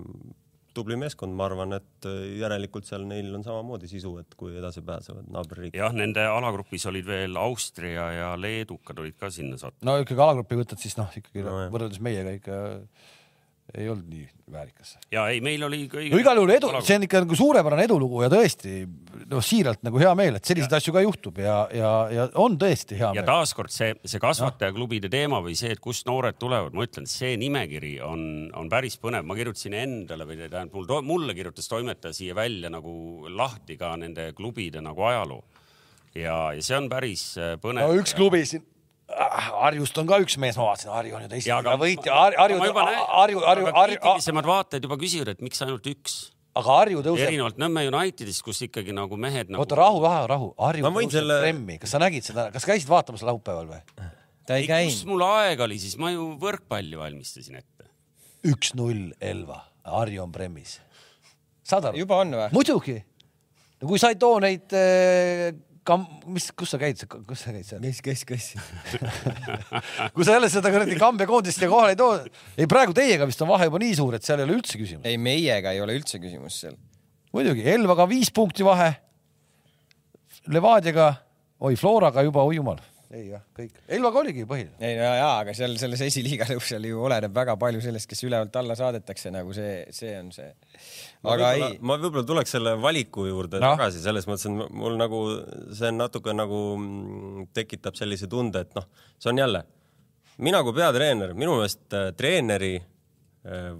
tubli meeskond, ma arvan, et äh, järelikult seal neil on samamoodi sisu, et kui edasi pääsevad naaberriik. jah, nende alagrupis olid veel Austria ja leedukad olid ka sinna sattunud. no ikkagi alagrupi võtad, siis noh, ikkagi No no, võrreldes meiega ikka ei olnud nii väärikas. ja ei, meil oli kõige no igal juhul edu, see on ikka nagu suurepärane edulugu ja tõesti noh, siiralt nagu hea meel, et selliseid asju ka juhtub ja, ja, ja on tõesti hea ja meel. taaskord see, see kasvatajaklubide teema või see, et kust noored tulevad, ma ütlen, see nimekiri on, on päris põnev, ma kirjutasin endale või tähendab mul, mulle kirjutas toimetaja siia välja nagu lahti ka nende klubide nagu ajaloo. ja, ja see on päris äh, põnev. no üks klubi siin Harjust on ka üks mees, ma vaatasin, Harju on ju teist Ja, aga- võitja, Harju, Harju, Harju, Harju, kriitilisemad vaatajad juba küsivad, et miks ainult üks. aga Harju tõuseb, erinevalt Nõmme Unitedist, kus ikkagi nagu mehed nagu. oota rahu, rahu, rahu, Harju tõuseb selle- Fremmi, kas sa nägid seda, kas käisid vaatamas laupäeval või? ta ei ei, kus käinud. mul aega oli, siis ma ju võrkpalli valmistasin ette. üks-null Elva, Harju on Premis. saad aru? juba on või? muidugi. no kui sa ei too neid äh, kam-, mis, kus sa käid, kus sa käid seal? kes, kes, kes? kui sa jälle seda kuradi Kambja koondist siia kohale ei too, ei praegu teiega vist on vahe juba nii suur, et seal ei ole üldse küsimust. ei, meiega ei ole üldse küsimus seal. muidugi, Elvaga viis punkti vahe. Levadiaga, oi Floraga juba, oi jumal, ei jah, kõik, Elvaga oligi põhiline. ei no jaa, aga seal selles esiliiga lõpus seal ju oleneb väga palju sellest, kes ülevalt alla saadetakse, nagu see, see on see. Aga ei, ma võib-olla tuleks selle valiku juurde no. tagasi selles mõttes, et mul nagu see natuke nagu mm, tekitab sellise tunde, et noh, see on jälle mina kui peatreener, minu meelest äh, treeneri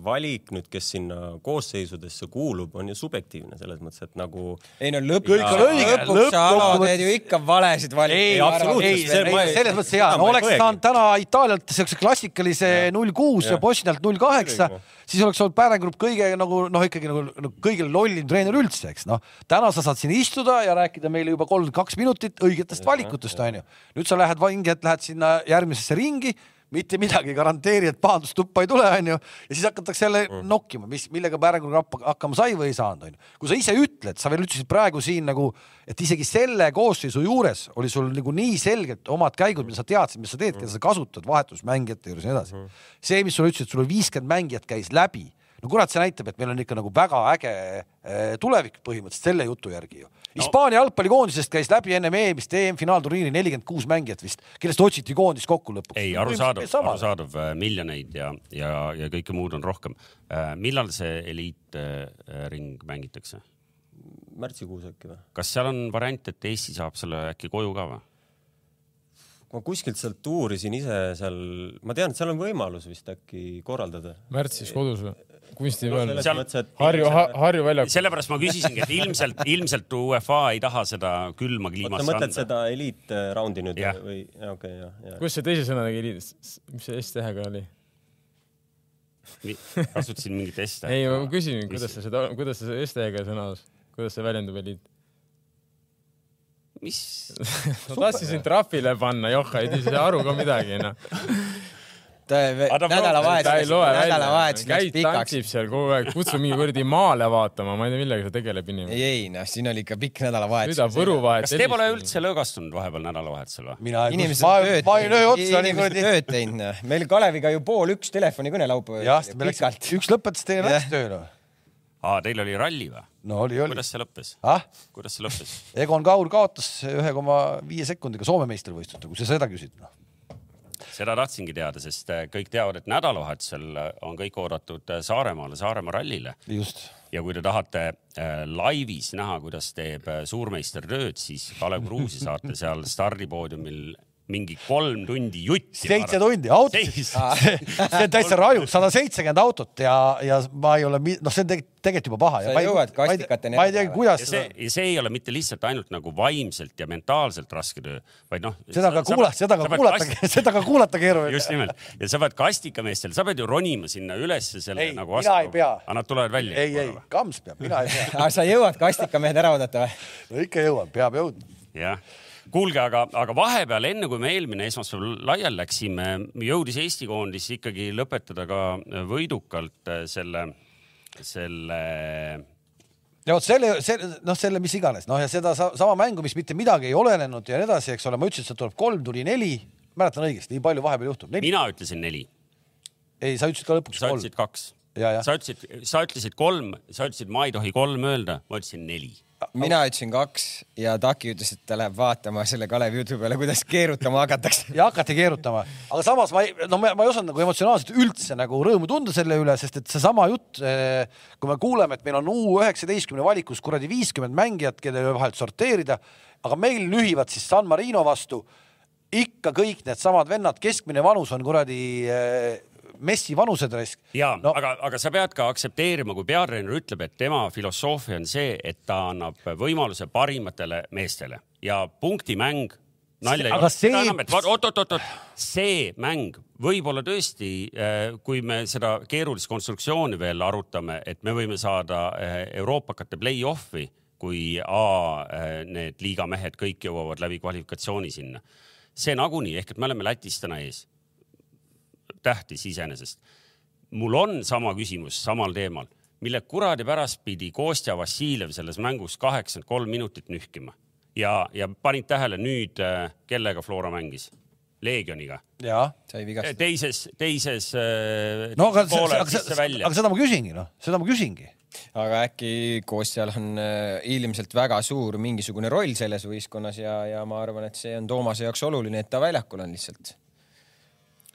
valik nüüd, kes sinna koosseisudesse kuulub, on ju subjektiivne selles mõttes, et nagu ei no lõpuks, Kõik on õige, lõpuks sa lõppkokkuvõttes- teed ju ikka valesid valikuid. ei, absoluutselt, selles mõttes seda no oleks saanud täna Itaalialt siukse klassikalise null kuus ja Jah. Bosnialt null kaheksa siis oleks olnud Pärnu Grupp kõige nagu noh, ikkagi nagu, nagu kõige lollim treener üldse, eks noh. täna sa saad siin istuda ja rääkida meile juba kolmkümmend kaks minutit õigetest valikutest, onju. nüüd sa lähed vangi, et lähed sinna järgmisesse ringi mitte midagi garanteeri, et pahandustuppa ei tule, onju, ja siis hakatakse jälle Mm. nokkima, mis, millega Pärnu Grupp hakkama sai või ei saanud, onju. kui sa ise ütled, sa veel ütlesid praegu siin nagu, et isegi selle koosseisu juures oli sul nagu nii selgelt omad käigud, mida sa teadsid, mis sa teed, keda sa kasutad vahetusmängijate juures ja nii edasi. see, mis sulle ütlesid, sul viiskümmend mängijat käis läbi, no kurat, see näitab, et meil on ikka nagu väga äge eh, tulevik põhimõtteliselt selle jutu järgi ju. Hispaania jalgpallikoondisest käis läbi ennem EM-ist EM-finaalturniiri nelikümmend kuus mängijat vist, kellest otsiti koondis kokku lõpuks. ei, arusaadav, arusaadav, miljoneid ja, ja, ja kõike muud on rohkem. millal see eliitring mängitakse? märtsikuus äkki või? kas seal on variant, et Eesti saab selle äkki koju ka või? ma kuskilt sealt uurisin ise seal, ma tean, et seal on võimalus vist äkki korraldada. märtsis kodus või? Kunsti peal selles seal- mõttes, et Harju, Harju väljak. sellepärast ma küsisingi, et ilmselt, ilmselt UEFA ei taha seda külma sa kliimasse mõtled anda. seda eliitraundi nüüd Jah. või, okei, jah, jah. kus see teise sõnadega oli, mis see S-tähega oli? kasutasin mingit S-tähte. ei, ma küsin, kuidas sa seda, kuidas see S-tähega sõnas, kuidas see väljendub eliit? mis? ma tahtsin sind trahvile panna, Johha, ei saa aru ka midagi, noh. Ei nädalavahetus, läks pikaks. tantsib seal kogu aeg, kutsu mingi kuradi maale vaatama, ma ei tea, millega see tegeleb inimene. ei, ei noh, siin oli ikka pikk nädalavahetus. mida Võru vahet. kas te pole üldse lõõgastunud vahepeal nädalavahetusel või? mina ei, ma ma olin öö otsa, inimesed kuradi tööd teinud, noh. meil Kaleviga ju pool üks telefonikõne laupäeval. jah, me läksime, üks lõpetas, teine läks tööle. aa, teil oli ralli või? no oli, oli. kuidas see lõppes? ah, kuidas see lõppes? Egon Kaur kaotas ühe koma viie sekundiga Soome meistrivõistlustel, kui sa seda küsid, noh. Seda tahtsingi teada, sest äh, kõik teavad, et nädalavahetusel äh, on kõik oodatud äh, Saaremaale, Saaremaa rallile just. ja kui te tahate laivis näha, kuidas teeb suurmeister tööd, siis Kalev Kruusi saate seal stardipoodiumil mingi kolm tundi jutti. seitse tundi Seis. see on täitsa raju, sada seitsekümmend autot ja, ja ma ei ole, noh, see on tegelikult juba paha. Sa jõuad kastikateni ma ei tea, kuidas ja see, see ei ole mitte lihtsalt ainult nagu vaimselt ja mentaalselt raske töö, vaid noh. seda ka kuulata, seda ka kuulata, seda ka kuulata keeruline. just nimelt ja sa pead kastikameestel, sa pead ju ronima sinna ülesse selle Ei, nagu mina ei pea. aga nad tulevad välja. ei, ei, Kams peab, mina ei pea. aga sa jõuad kastikamehed ära oodata või? no ikka jõuan, peab jõudma. jah, kuulge, aga, aga vahepeal, enne kui me eelmine esmaspäev laiali läksime, jõudis Eesti koondis ikkagi lõpetada ka võidukalt äh, selle, selle ja vot selle, selle, noh, selle mis iganes, noh ja seda sa, sama mängu, mis mitte midagi ei olenenud ja nii edasi, eks ole, ma ütlesin, et sealt tuleb kolm, tuli neli, mäletan õigesti, nii palju vahepeal juhtub. mina ütlesin neli, ei, sa ütlesid ka lõpuks sa kolm. ütlesid kaks. sa ütlesid, sa ütlesid kolm, sa ütlesid, ma ei tohi kolm öelda, ma ütlesin neli. Mina ütlesin kaks ja Taki ütles, et ta läheb vaatama selle Kalevi jutu peale, kuidas keerutama hakatakse. ja hakati keerutama, aga samas ma ei, no ma, ma ei osanud nagu emotsionaalselt üldse nagu rõõmu tunda selle üle, sest et seesama jutt, kui me kuuleme, et meil on U üheksateistkümne valikus kuradi viiskümmend mängijat, kelle vahelt sorteerida, aga meil nühivad siis San Marino vastu ikka kõik needsamad vennad, keskmine vanus on kuradi eh, messi vanused ja No- aga, aga sa pead ka aktsepteerima, kui peatreener ütleb, et tema filosoofia on see, et ta annab võimaluse parimatele meestele ja punktimäng nalja ei ole. see- oot-oot-oot, see mäng võib-olla tõesti, kui me seda keerulist konstruktsiooni veel arutame, et me võime saada eh, euroopakate play-off'i, kui A eh, need liiga mehed kõik jõuavad läbi kvalifikatsiooni sinna. see nagunii ehk et me oleme Lätis täna ees tähtis iseenesest. mul on sama küsimus samal teemal, mille kuradi pärast pidi Kostja Vassiljev selles mängus kaheksakümmend kolm minutit nühkima ja, ja panid tähele nüüd, kellega Flora mängis? Leegioniga. jaa. sai vigastada. teises, teises äh, no aga, poole aga, sisse aga, välja aga. seda ma küsingi, noh, seda ma küsingi. aga äkki Kostjal on äh, ilmselt väga suur mingisugune roll selles võistkonnas ja, ja ma arvan, et see on Toomase jaoks oluline, et ta väljakul on lihtsalt.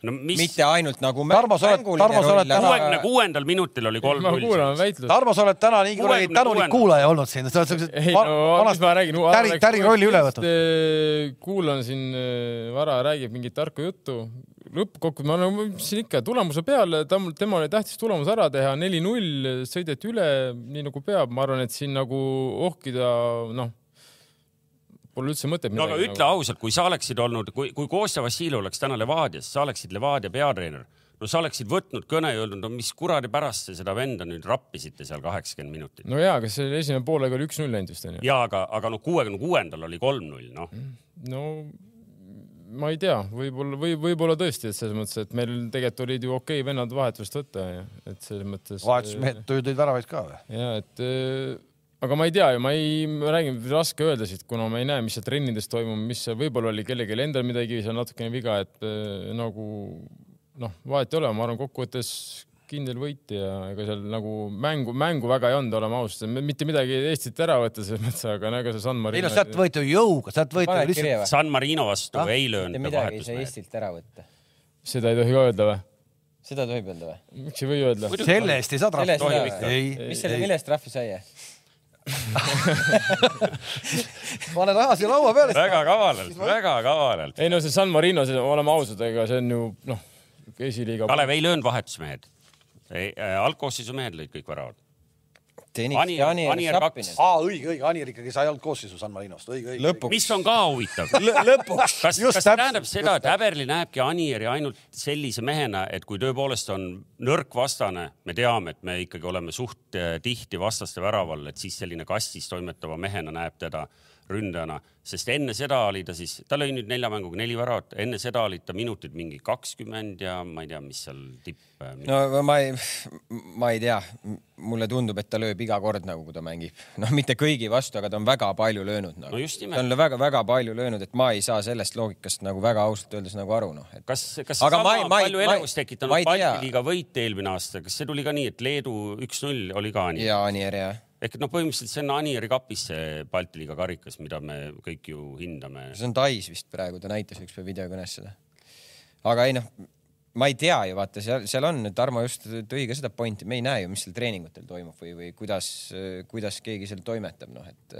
No mis, mitte ainult nagu Tarmo, sa oled- Tarmo, sa oled täna- kuuekümne kuuendal minutil oli kolm null. Tarmo, sa oled täna nii kuradi tänulik kuulaja olnud siin, sa oled siukse ei no mis ma räägin. täri, täri rolli üle võtnud. kuulan siin, Vara räägib mingit tarka juttu. lõppkokkuvõttes ma olen, siin ikka, tulemuse peale, ta, tema oli tähtis tulemus ära teha, neli-null, sõideti üle nii nagu peab, ma arvan, et siin nagu ohkida, noh, pole üldse mõtet no aga midagi. ütle ausalt, kui sa oleksid olnud, kui, kui Kostja Vassiljev oleks täna Levadias, sa oleksid Levadia peatreener, no sa oleksid võtnud kõne ja öelnud, no mis kuradi pärast te seda venda nüüd rappisite seal kaheksakümmend minutit. no jaa, aga see esimene poolega oli üks-null ainult vist onju. ja aga, aga noh, kuuekümne kuuendal oli kolm-null, noh. no ma ei tea, võib-olla või võib-olla tõesti, et selles mõttes, et meil tegelikult olid ju okei vennad vahetust võtta ja et selles mõttes. vahetusmehed tõid väravaid ka või? ja et äh, aga ma ei tea ju, ma ei, ma räägin, raske öelda siit, kuna ma ei näe, mis seal trennides toimub, mis võib-olla oli kellelgi endal midagi seal natukene viga, et äh, nagu noh, vahet ei ole, ma arvan, kokkuvõttes kindel võit ja ega seal nagu mängu, mängu väga ei olnud, oleme ausad, mitte midagi Eestit ära võtta selles mõttes, aga no ega see San ei Marino no sealt. võeti ju jõuga, sealt võeti lihtsalt? San Marino vastu Ah, ei mitte löönud midagi ei saa. Eestilt ära võtta. seda ei tohi ka öelda või? seda tohib öelda või? miks ei või öelda? selle eest ei saa Selle trahvi ei ei, mis selle, ei, mille eest trahvi sai? Pane raha siia laua peale. väga kavalalt, väga kavalalt. ei no see San Marino, oleme ausad, ega see on ju noh, esiliiga. Kalev ei löönud vahetusmehed. algkoosseisu mehed lõid kõik väravad. Tõnis Anier- ja Anier Anier kaks.. aa, õige, õige, Anir ikkagi sai alt koosseisu San Marinost, õige, õige. lõpuks. mis on ka huvitav. lõpuks. kas, Just kas see tähendab seda, et Häberli näebki Anieri ainult sellise mehena, et kui tõepoolest on nõrk vastane, me teame, et me ikkagi oleme suht eh, tihti vastaste väraval, et siis selline kastis toimetava mehena näeb teda ründajana, sest enne seda oli ta siis, ta lõi nüüd nelja mänguga neli väravat, enne seda olid ta minutid mingi kakskümmend ja ma ei tea, mis seal tipp. no ma ei, ma ei tea, mulle tundub, et ta lööb iga kord nagu, kui ta mängib. noh, mitte kõigi vastu, aga ta on väga palju löönud nagu. No ta on väga-väga palju löönud, et ma ei saa sellest loogikast nagu väga ausalt öeldes nagu aru, noh, et. kas, kas Aga sama ma ei- ma ei- palju elevust tekitanud. Balti liiga võit eelmine aasta, kas see tuli ka nii, et Leedu üks-null oli ka nii? ja Anier ja. Ehk et noh, põhimõtteliselt see on Anieri kapis see Balti liiga karikas, mida me kõik ju hindame. see on Tais vist praegu, ta näitas ükspäev videokõnes seda. aga ei noh, ma ei tea ju vaata seal, seal on, Tarmo just tõi ka seda pointi, me ei näe ju, mis seal treeningutel toimub või, või kuidas, kuidas keegi seal toimetab, noh et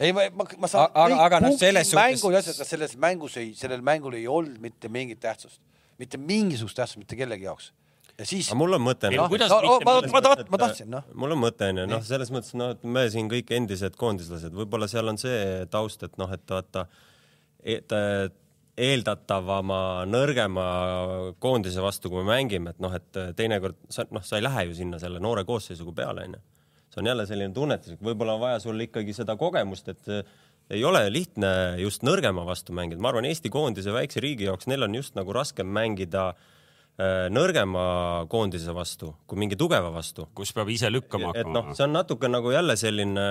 ei, ma, ma, ma saan. Aga- aga noh, selles suhtes- selles mängus ei, sellel mängul ei olnud mitte mingit tähtsust, mitte mingisugust tähtsust mitte kellegi jaoks. Ja siis aga. mul on mõte. Ei, no kuidas no, mitte ma, ma, taht, ma tahtsin, noh. mul on mõte onju, noh, selles mõttes noh, et me siin kõik endised koondislased, võib-olla seal on see taust, et noh, et vaata, et eeldatavama nõrgema koondise vastu, kui me mängime, et noh, et teinekord sa noh, sa ei lähe ju sinna selle noore koosseisuga peale onju. see on jälle selline tunnetus, et võib-olla on vaja sul ikkagi seda kogemust, et äh, ei ole lihtne just nõrgema vastu mängida, ma arvan, Eesti koondise väikse riigi jaoks neil on just nagu raskem mängida äh, nõrgema koondise vastu kui mingi tugeva vastu. Kus peab ise lükkama et noh, see on natuke nagu jälle selline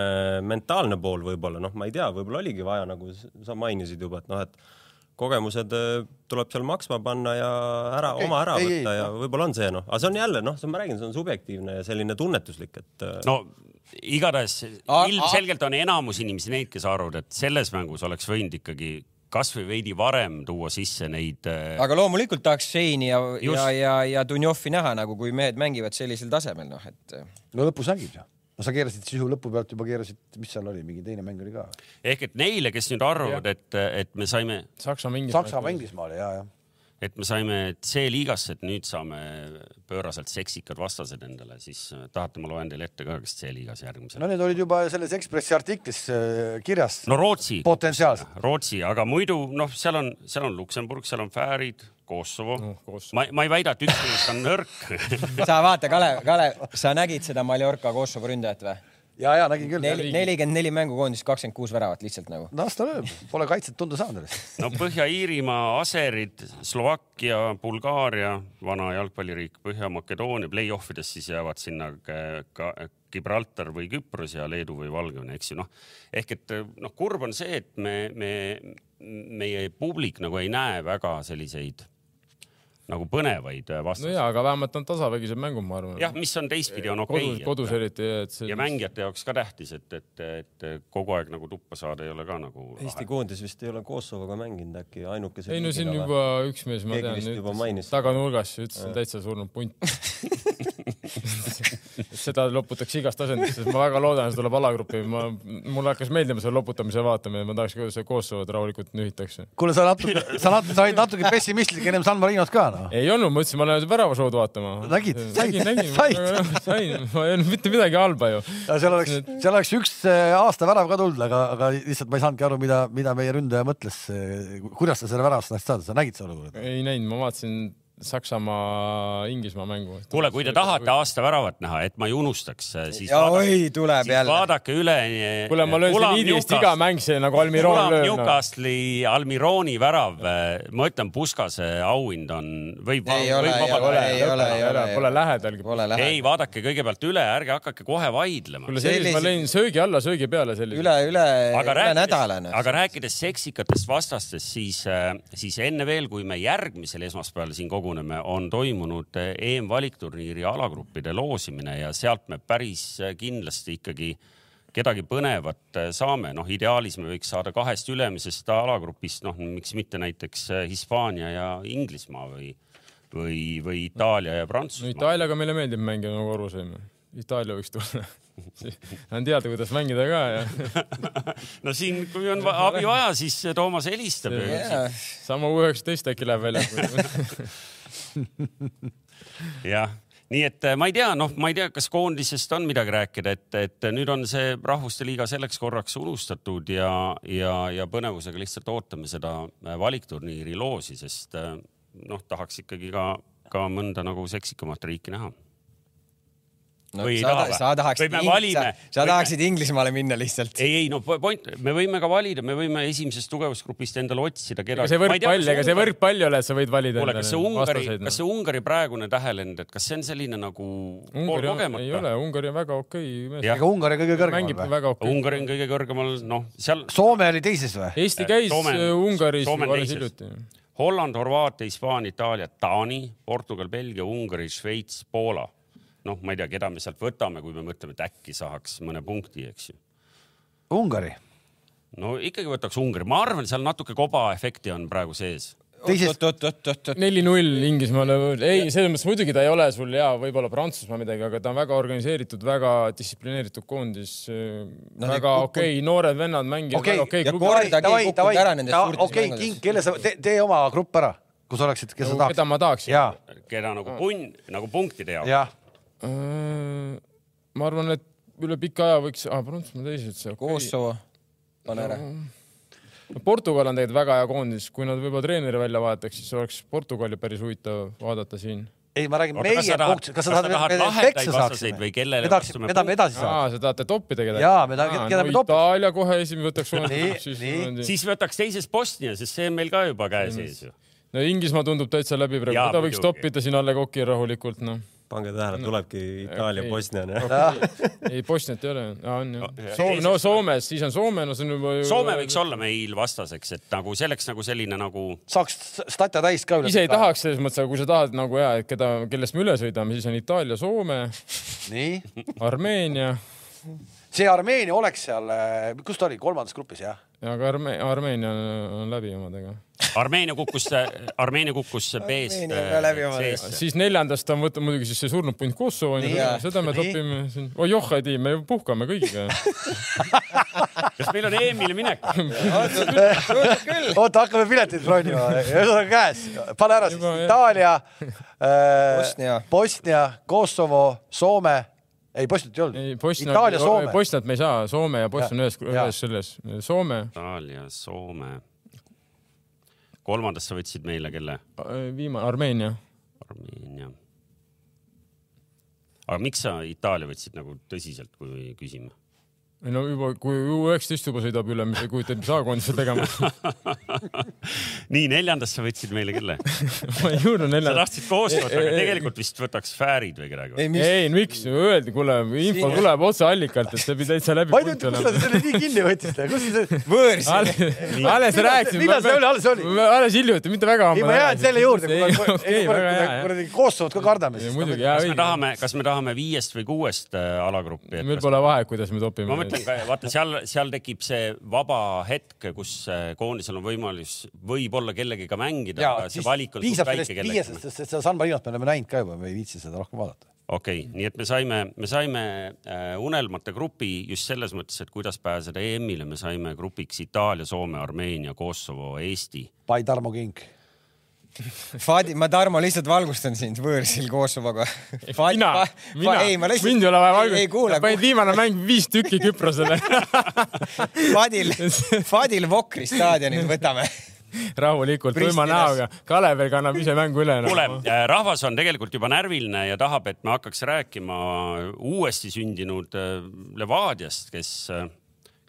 mentaalne pool võib-olla, noh, ma ei tea, võib-olla oligi vaja, nagu sa mainisid juba, et noh, et kogemused äh, tuleb seal maksma panna ja ära okay, oma ära ei, võtta ei, ja võib-olla on see noh, aga see on jälle noh, ma räägin, see on subjektiivne ja selline tunnetuslik, et äh, no igatahes ilmselgelt on enamus inimesi neid, kes arvavad, et selles mängus oleks võinud ikkagi kasvõi veidi varem tuua sisse neid äh, aga loomulikult tahaks Šeini ja, ja, ja, ja Dunjovi näha nagu, kui mehed mängivad sellisel tasemel, noh et no lõpus nägid ju. no sa keerasid sisu lõpu pealt juba keerasid, mis seal oli, mingi teine mäng oli ka. ehk et neile, kes nüüd arvavad, et, et me saime, Saksamaa mängis. Saksamaa, Inglismaale ja, ja. Et me saime C-liigasse, et nüüd saame pööraselt seksikad vastased endale, siis äh, tahate, ma loen teile ette ka, kes C-liigas järgmisel no need olid juba selles Ekspressi artiklis äh, kirjas no Rootsi, potentsiaalselt. Rootsi, aga muidu noh, seal on, seal on Luksemburg, seal on Fäärid, Kosovo Kosovo. ma, ma ei väida, et üks neist on nõrk sa vaata, Kalev, Kalev, sa nägid seda Mallorca Kosovo ründajat või? ja, ja nägin küll. nelikümmend neli mängukoondist, kakskümmend kuus väravat lihtsalt nagu. las ta lööb, pole kaitset tunda saanud alles. no Põhja-Iirimaa, Aserid, Slovakkia, Bulgaaria, vana jalgpalliriik, Põhja-Makedoonia, play-off ides siis jäävad sinna ka, ka Gibraltar või Küpros ja Leedu või Valgevene, eks ju noh. ehk et noh, kurb on see, et me, me, meie publik nagu ei näe väga selliseid nagu põnevaid no vastaseid jaa, aga vähemalt on tasavägised mängud, ma arvan. jah, mis on teistpidi on okei kodus, kodus eriti, et see ja mängijate jaoks ka tähtis, et, et, et kogu aeg nagu tuppa saada ei ole ka nagu Eesti koondis vist ei ole Kosovoga mänginud äkki ainukese ei no siin juba üks mees, ma tean mainis. taganurgas ütles, et täitsa surnud punt. seda loputatakse igast asendist, sest ma väga loodan, et see tuleb alagrupi, ma, mulle hakkas meeldima seda loputamise vaatamine, ma tahaks, kuidas see Kosovot rahulikult nühitakse. kuule, sa natuke, sa natuke, sa olid natuke pessimistlik ennem San Marinot ka noh. ei olnud, ma ütlesin, ma lähen väravashow'd vaatama. Nägid? Said? Said? sain, ma ei öelnud mitte midagi halba ju. seal oleks, seal oleks üks äh, aasta värav ka tulnud, aga, aga lihtsalt ma ei saanudki aru, mida, mida meie ründaja mõtles. kuidas ta selle väravast tahtis saada, sa nägid seda olukorda? ei näinud, ma vaatasin Saksamaa, Inglismaa mängu. kuule, kui te tahate aasta väravat näha, et ma ei unustaks, siis ja vaadake, oi, tuleb siis jälle. vaadake üle. kuule, ma löön seniidist iga mäng see nagu Almiron lööb no.. Newcastle'i Almironi värav, ma ütlen, Puskase auhind on, võib. Ei ole, ei ole, ei ole, ei ole. Pole lähedalgi. Pole ei, vaadake kõigepealt üle, ärge hakake kohe vaidlema. kuule, sellist ma Sellise- lõin söögi alla, söögi peale sellise. üle, üle, aga üle rääkides nädala, aga rääkides seksikatest vastastest, siis, siis enne veel, kui me järgmisel esmaspäeval siin koguneme, on toimunud EM-valikturniiri alagruppide loosimine ja sealt me päris kindlasti ikkagi kedagi põnevat saame, noh, ideaalis me võiks saada kahest ülemisest alagrupist, noh, miks mitte näiteks Hispaania ja Inglismaa või, või, või Itaalia ja no Prantsusmaa. Itaaliaga meile meeldib mängida, nagu aru saime. Itaalia võiks tulla. on teada, kuidas mängida ka ja no siin, kui on abi vaja, siis Toomas helistab ja sama U üheksateist äkki läheb välja. jah, nii et äh, ma ei tea, noh, ma ei tea, kas koondisest on midagi rääkida, et, et nüüd on see Rahvuste Liiga selleks korraks unustatud ja, ja, ja põnevusega lihtsalt ootame seda äh, valikturniiri loosi, sest äh, noh, tahaks ikkagi ka, ka mõnda nagu seksikamat riiki näha. No, või ei sa, taha või? sa tahaksid sa, sa tahaksid Inglismaale minna lihtsalt. ei, ei no point, me võime ka valida, me võime esimesest tugevusgrupist endale otsida ega kedagi. see võrkpall, ega see võrkpall ei ole, et sa võid valida kuule, kas see Ungari, kas vastaseid. see Ungari praegune tähelend, et kas see on selline nagu Ungari on, ei poolkogemata? ole, Ungari on väga okei mees. Jah. ega Ungari kõige kõrgemal mängib või? väga okei. Ungari on kõige kõrgemal, noh, seal Soome oli teises või? Eesti käis Soome- Soome, Ungaris Soome ju alles hiljuti. Holland, Horvaatia, Hispaania, Itaalia, Taani, Portugal, Belgia, Ungari, Šveits, Poola. noh, ma ei tea, keda me sealt võtame, kui me mõtleme, et äkki saaks mõne punkti, eks ju. Ungari. no ikkagi võtaks Ungari, ma arvan, seal natuke kobaefekti on praegu sees. teises, oot-oot-oot-oot, neli-null Inglismaale, ei, selles mõttes muidugi ta ei ole sul hea, võib-olla Prantsusmaa midagi, aga ta on väga organiseeritud, väga distsiplineeritud koondis no,. väga okei okay,, noored vennad mängivad okei väga okei ja klubi ära nendest suurtest okei. King, kelle sa, tee oma grupp ära, kus oleksid, kes sa keda tahaksid. ma tahaksin? ja, keda nagu punn, nagu punktide jaoks. jah, ma arvan, et üle pika aja võiks ah,, Prantsusmaa teised see okay.. Kosovo, pane ära. Portugal on tegelikult väga hea koondis, kui nad võib-olla treeneri välja vahetaks, siis oleks Portugali päris huvitav vaadata siin. ei, ma räägin Oota, meie punkt, kas sa tahad tahad lahedaid peksa vastaseid saaksime või kellele me tahaksime, me punkti? edasi saame. aa, sa tahate toppida kedagi? Jaa, me tahame- keda me no, topime. Itaalia kohe esimene võtaks Nii, siis nii. siis võtaks teises Bosnia, sest see on meil ka juba käe sees ju. no Inglismaa tundub täitsa läbi praegu, ta võiks toppida siin Alle Koki rahulikult, noh. Pange tähele, tulebki Itaalia Okei. Bosnia. ei, Bosniat ei ole, on ju. Soome, no Soomes, siis on Soome, no see on juba. Soome võiks olla meil vastaseks, et nagu selleks nagu selline nagu saaks statja täis ka üle. ise ei tahaks selles mõttes, aga kui sa tahad nagu ja, et keda, kellest me üle sõidame, siis on Itaalia, Soome, nii, Armeenia see Armeenia oleks seal, kus ta oli, kolmandas grupis jah? Ja ka Arme-, Armeenia on, läbi omadega. Armeenia kukkus, Armeenia kukkus B-st. C-sse. siis neljandast on võtta muidugi siis see surnud punt Kosovo onju seda me topime siin. oi joh, ei tea, me puhkame kõigiga. kas meil on EM-ile minek? oota, hakkame pileteid bronima, ühesõnaga käes, pane ära siis. Itaalia äh,, Bosnia. Bosnia, Kosovo, Soome, ei Bosniat ei olnud Bosnia, Itaalia, Soome. Bosniat me ei saa, Soome ja Bosnia on ühes, Ja. ühes selles. Soome, Itaalia, Soome. kolmandast sa võtsid meile kelle? viimane, Armeenia. Armeenia. aga miks sa Itaalia võtsid nagu tõsiselt, kui küsime? Ei no juba, kui U19 juba sõidab üle, mis ei kujuta ette, mis A-koondisel tegema. nii, neljandast sa võtsid meile kelle? ma ei jõudnud sa nelja. tahtsid koostööd, aga Ei, ei, tegelikult vist võtaks Fäärid või kedagi. ei, mis, ei, miks, öeldi, kuule, info Siin- tuleb otse allikalt, et see pidi täitsa läbi ma ei tea, kust te selle nii kinni võtsite, kus see, võõrs. alles rääkisin. millal see oli, alles oli? alles hiljuti, mitte väga ei, ma jään selle juurde, kuradi Kosovot ka kardame, siis muidugi, kas me tahame, kas me tahame viiest või kuuest äh, alagruppi? meil pole vahet, kuidas me topime. ka, vaata seal, seal tekib see vaba hetk, kus äh, koondisel on võimalus võib-olla kellegiga mängida, aga see valik on suht piisab väike sellest kellelegi. sest et seda San Marinot me oleme näinud ka juba, me ei viitsi seda rohkem vaadata. okei okay,, nii et me saime, me saime äh, unelmate grupi just selles mõttes, et kuidas pääseda EM-ile, me saime grupiks Itaalia, Soome, Armeenia, Kosovo, Eesti. By Tarmo Kink. Fadi, ma Tarmo lihtsalt valgustan sind võõrsil Kosovoga. mina, mina, mind ei ole vaja ei, ei kuule, valgustada. panid viimane mäng viis tükki Küprosele. Fadil, Fadil Vokri staadionil võtame. rahulikult, tuima näoga. Kalev kannab ise mängu üle. kuule, rahvas on tegelikult juba närviline ja tahab, et me hakkaks rääkima uuesti sündinud äh, Levadiast, kes,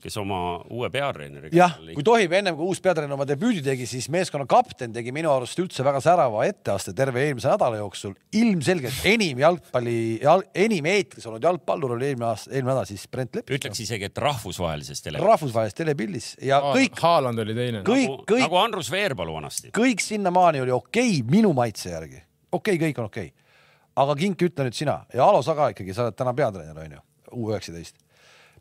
kes oma uue peatreeneriga. jah, kui tohib, ennem kui uus peatreener oma debüüdi tegi, siis meeskonna kapten tegi minu arust üldse väga särava etteaste terve eelmise nädala jooksul. ilmselgelt enim jalgpalli jal,, enim eetris olnud jalgpallur oli eelmine aasta, eelmine nädal siis Brent Lepp. ütleks isegi, et rahvusvahelises tele-. rahvusvahelises telepildis ja kõik, Haaland oli teine. kõik, nagu, kõik, nagu Andrus Veerpalu vanasti. kõik sinnamaani oli okei okay, minu maitse järgi. okei okay,, kõik on okei okay.. aga Kink, ütle nüüd sina ja Alo, sa ka ikkagi, sa oled täna peatreener onju, U üheksateist.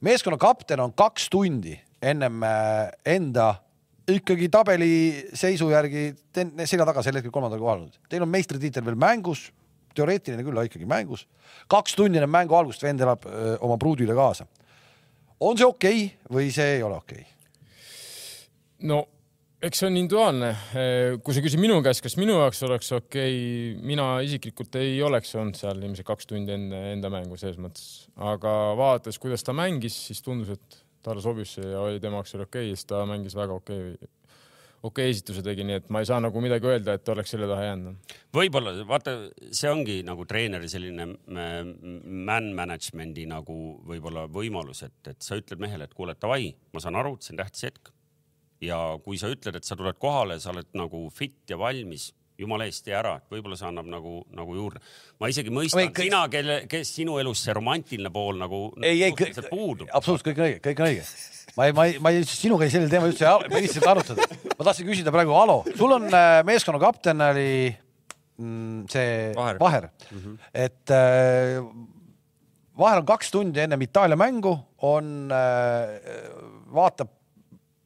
Meeskonna kapten on kaks tundi ennem äh, enda ikkagi tabeliseisu järgi selja taga sel hetkel kolmandal kohal olnud. Teil on meistritiitel veel mängus, teoreetiline küll, aga ikkagi mängus. kaks tundi enne mängu algust vend elab öö, oma pruudile kaasa. on see okei okay või see ei ole okei okay?? no eks see on individuaalne. kui sa küsid minu käest, kas minu jaoks oleks okei okay,, mina isiklikult ei oleks olnud seal ilmselt kaks tundi enne enda mängu selles mõttes, aga vaadates, kuidas ta mängis, siis tundus, et talle sobis see ja oli tema jaoks oli okei okay,, siis ta mängis väga okei okay, okei okay esituse tegi, nii et ma ei saa nagu midagi öelda, et oleks selle taha jäänud. võib-olla vaata, see ongi nagu treeneri selline äh, man management'i nagu võib-olla võimalus, et, et sa ütled mehele, et kuule, davai, ma saan aru, et see on tähtis hetk. Ja kui sa ütled, et sa tuled kohale, sa oled nagu fit ja valmis, jumala eest tee ära, et võib-olla see annab nagu, nagu juurde. ma isegi mõistan Või, kõik- sina, kelle, kes sinu elus see romantiline pool nagu ei, ei, suhteliselt puudub. absoluutselt kõik on õige, kõik on õige. ma ei, ma ei, ma ei, sinuga ei sellel teemal üldse ei, ma ei viitsinud arutada. ma tahtsin küsida praegu, Alo, sul on äh, meeskonna kapten oli mm, see Vaher. Vaher mm, -hmm. et äh, Vaher on kaks tundi ennem Itaalia mängu, on äh,, vaatab,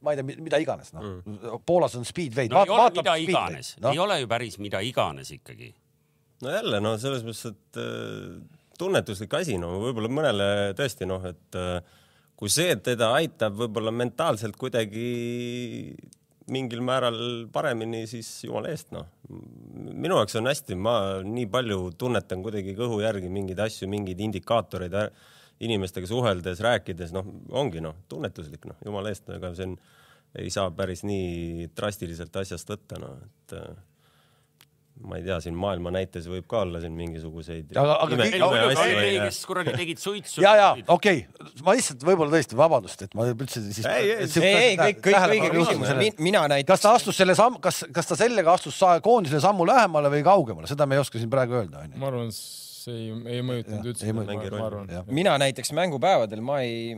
ma ei tea, mida iganes, noh mm.. Poolas on Speedway. no ei ole mida iganes no., ei ole ju päris mida iganes ikkagi. no jälle noh, selles mõttes, et äh, tunnetuslik asi, no võib-olla mõnele tõesti noh, et äh, kui see teda aitab võib-olla mentaalselt kuidagi mingil määral paremini, siis jumala eest noh. minu jaoks on hästi, ma nii palju tunnetan kuidagi kõhu järgi mingeid asju, mingeid indikaatoreid inimestega suheldes, rääkides, noh, ongi noh, tunnetuslik noh, jumala eest, ega see on, ei saa päris nii drastiliselt asjast võtta, noh, et äh, ma ei tea, siin maailma näites võib ka olla siin mingisuguseid Aga- aga kõik- ei- kes kuradi tegid suitsu. ja, ja okei okay., ma lihtsalt võib-olla tõesti, vabandust, et ma üldse siis. Ei, ei, ei, ei kõik, kõik õige küsimus. mina näiteks kas ta astus selle samm, kas, kas ta sellega astus koondisele sammu lähemale või kaugemale, seda me ei oska siin praegu öelda, onju. ma arvan, ei, ei mõjutanud üldse, Jah.. mina näiteks mängupäevadel ma ei,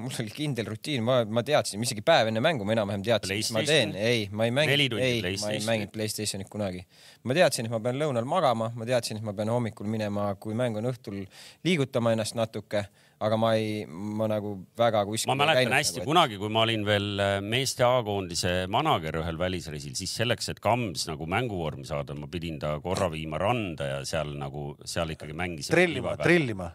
mul oli kindel rutiin, ma, ma teadsin, isegi päev enne mängu ma enam-vähem teadsin, mis ma teen, ei, ma ei mänginud, ei, ma ei mänginud Playstationit kunagi. ma teadsin, et ma pean lõunal magama, ma teadsin, et ma pean hommikul minema, kui mäng on õhtul, liigutama ennast natuke, aga ma ei, ma nagu väga kuskil ma mäletan käinud hästi nagu,, kunagi, kui ma olin veel äh, meeste A-koondise manager ühel välisreisil, siis selleks, et Kams nagu mänguvormi saada, ma pidin ta korra viima randa ja seal nagu, seal ikkagi mängisime. trillima, trillima.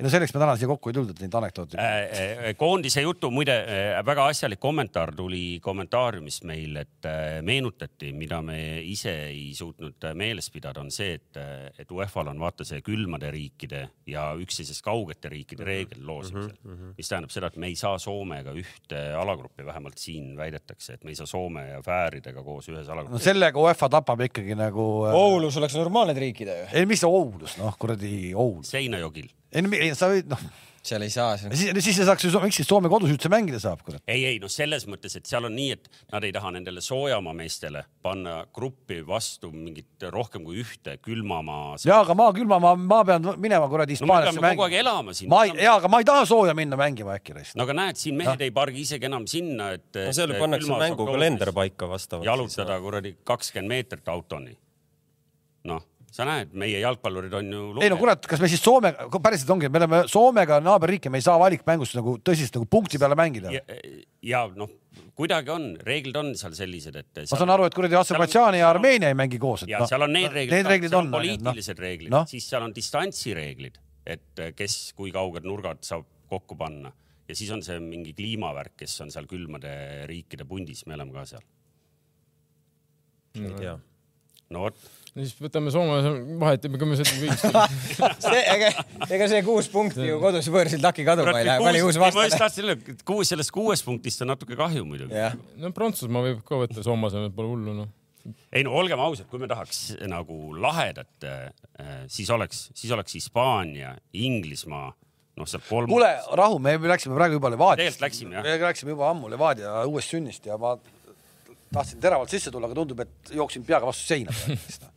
Ei no selleks me täna siia kokku ei tulnud, et neid anekdoote. Äh, koondise jutu, muide äh, väga asjalik kommentaar tuli kommentaariumis meil, et äh, meenutati, mida me ise ei suutnud äh, meeles pidada, on see, et, et UEFA-l on vaata see külmade riikide ja üksteisest kaugete riikide reegel loosimisel mm, -hmm. mis tähendab seda, et me ei saa Soomega ühte alagruppi, vähemalt siin väidetakse, et me ei saa Soome ja Fääridega koos ühes no alagrupis. sellega UEFA tapab ikkagi nagu. Oulus oleks normaalne riikida ju. ei, mis see Oulus, noh kuradi Oulus. Seinajokil ei no ei, sa võid, noh, seal ei saa, siis, siis sa saaks ju, miks siis Soome kodus üldse mängida saab, kurat. ei, ei noh, selles mõttes, et seal on nii, et nad ei taha nendele soojamaa meestele panna gruppi vastu mingit rohkem kui ühte külmamaa. ja aga ma külma, ma, pean minema kuradi no Hispaaniasse peame kogu aeg mängima. elama siin. ma ei, ja aga ma ei taha sooja minna mängima äkki raisk. no aga näed, siin mehed ei pargi isegi enam sinna, et. no seal pannakse mängukalender paika vastavalt. jalutada kuradi kakskümmend meetrit autoni. noh, sa näed, meie jalgpallurid on ju. ei no kurat, kas me siis Soome, päriselt ongi, me oleme Soomega naaberriik ja me ei saa valikmängust nagu tõsiselt nagu punkti peale mängida. ja, ja noh, kuidagi on, reeglid on seal sellised, et. ma saan aru, et kuradi Aserbaidžaani ja Armeenia ei mängi koos. ja seal on need reeglid, Need reeglid on on poliitilised no. reeglid Noh. no., siis seal on distantsireeglid, et kes kui kauged nurgad saab kokku panna ja siis on see mingi kliimavärk, kes on seal külmade riikide pundis, me oleme ka seal. ei tea. no vot, no siis võtame Soome, vahetame, kui me sõidame kõigist. ega, ega see kuus punkti ju kodus võõrsil taki kaduma ei lähe, palju uus ma just vastane. tahtsin öelda, et kuus, sellest kuuest punktist on natuke kahju muidugi. no Prantsusmaa võib ka võtta Soome asemel, pole hullu noh. ei no olgem ausad, kui me tahaks nagu lahedat, siis oleks, siis oleks Hispaania, Inglismaa, noh, sealt kolm. kuule, rahu, me läksime praegu juba Levadiast. Tegelikult läksime, jah. me läksime juba ammu Levadia uuest sünnist ja ma tahtsin teravalt sisse tulla, aga tundub, et jooksin peaga vastu seina.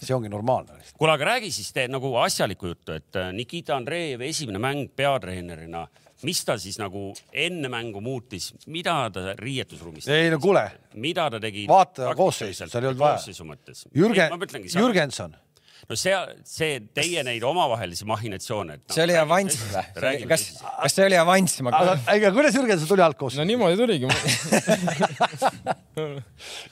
see ongi normaalne. kuule, aga räägi siis te nagu asjalikku juttu, et äh, Nikita Andreev esimene mäng peatreenerina, mis ta siis nagu enne mängu muutis, mida ta riietusruumis, ei no kuule, mida ta tegi? Vaata koosseisu, seal ei olnud vaja. koosseisu mõttes. Jürgen Jürgenson, no see, see teie neid omavahelisi mahhinatsioone. see oli avanss või? kas, kas see oli avanss? aga ega kuidas Jürgenson tuli algkoosseisu no niimoodi tuligi.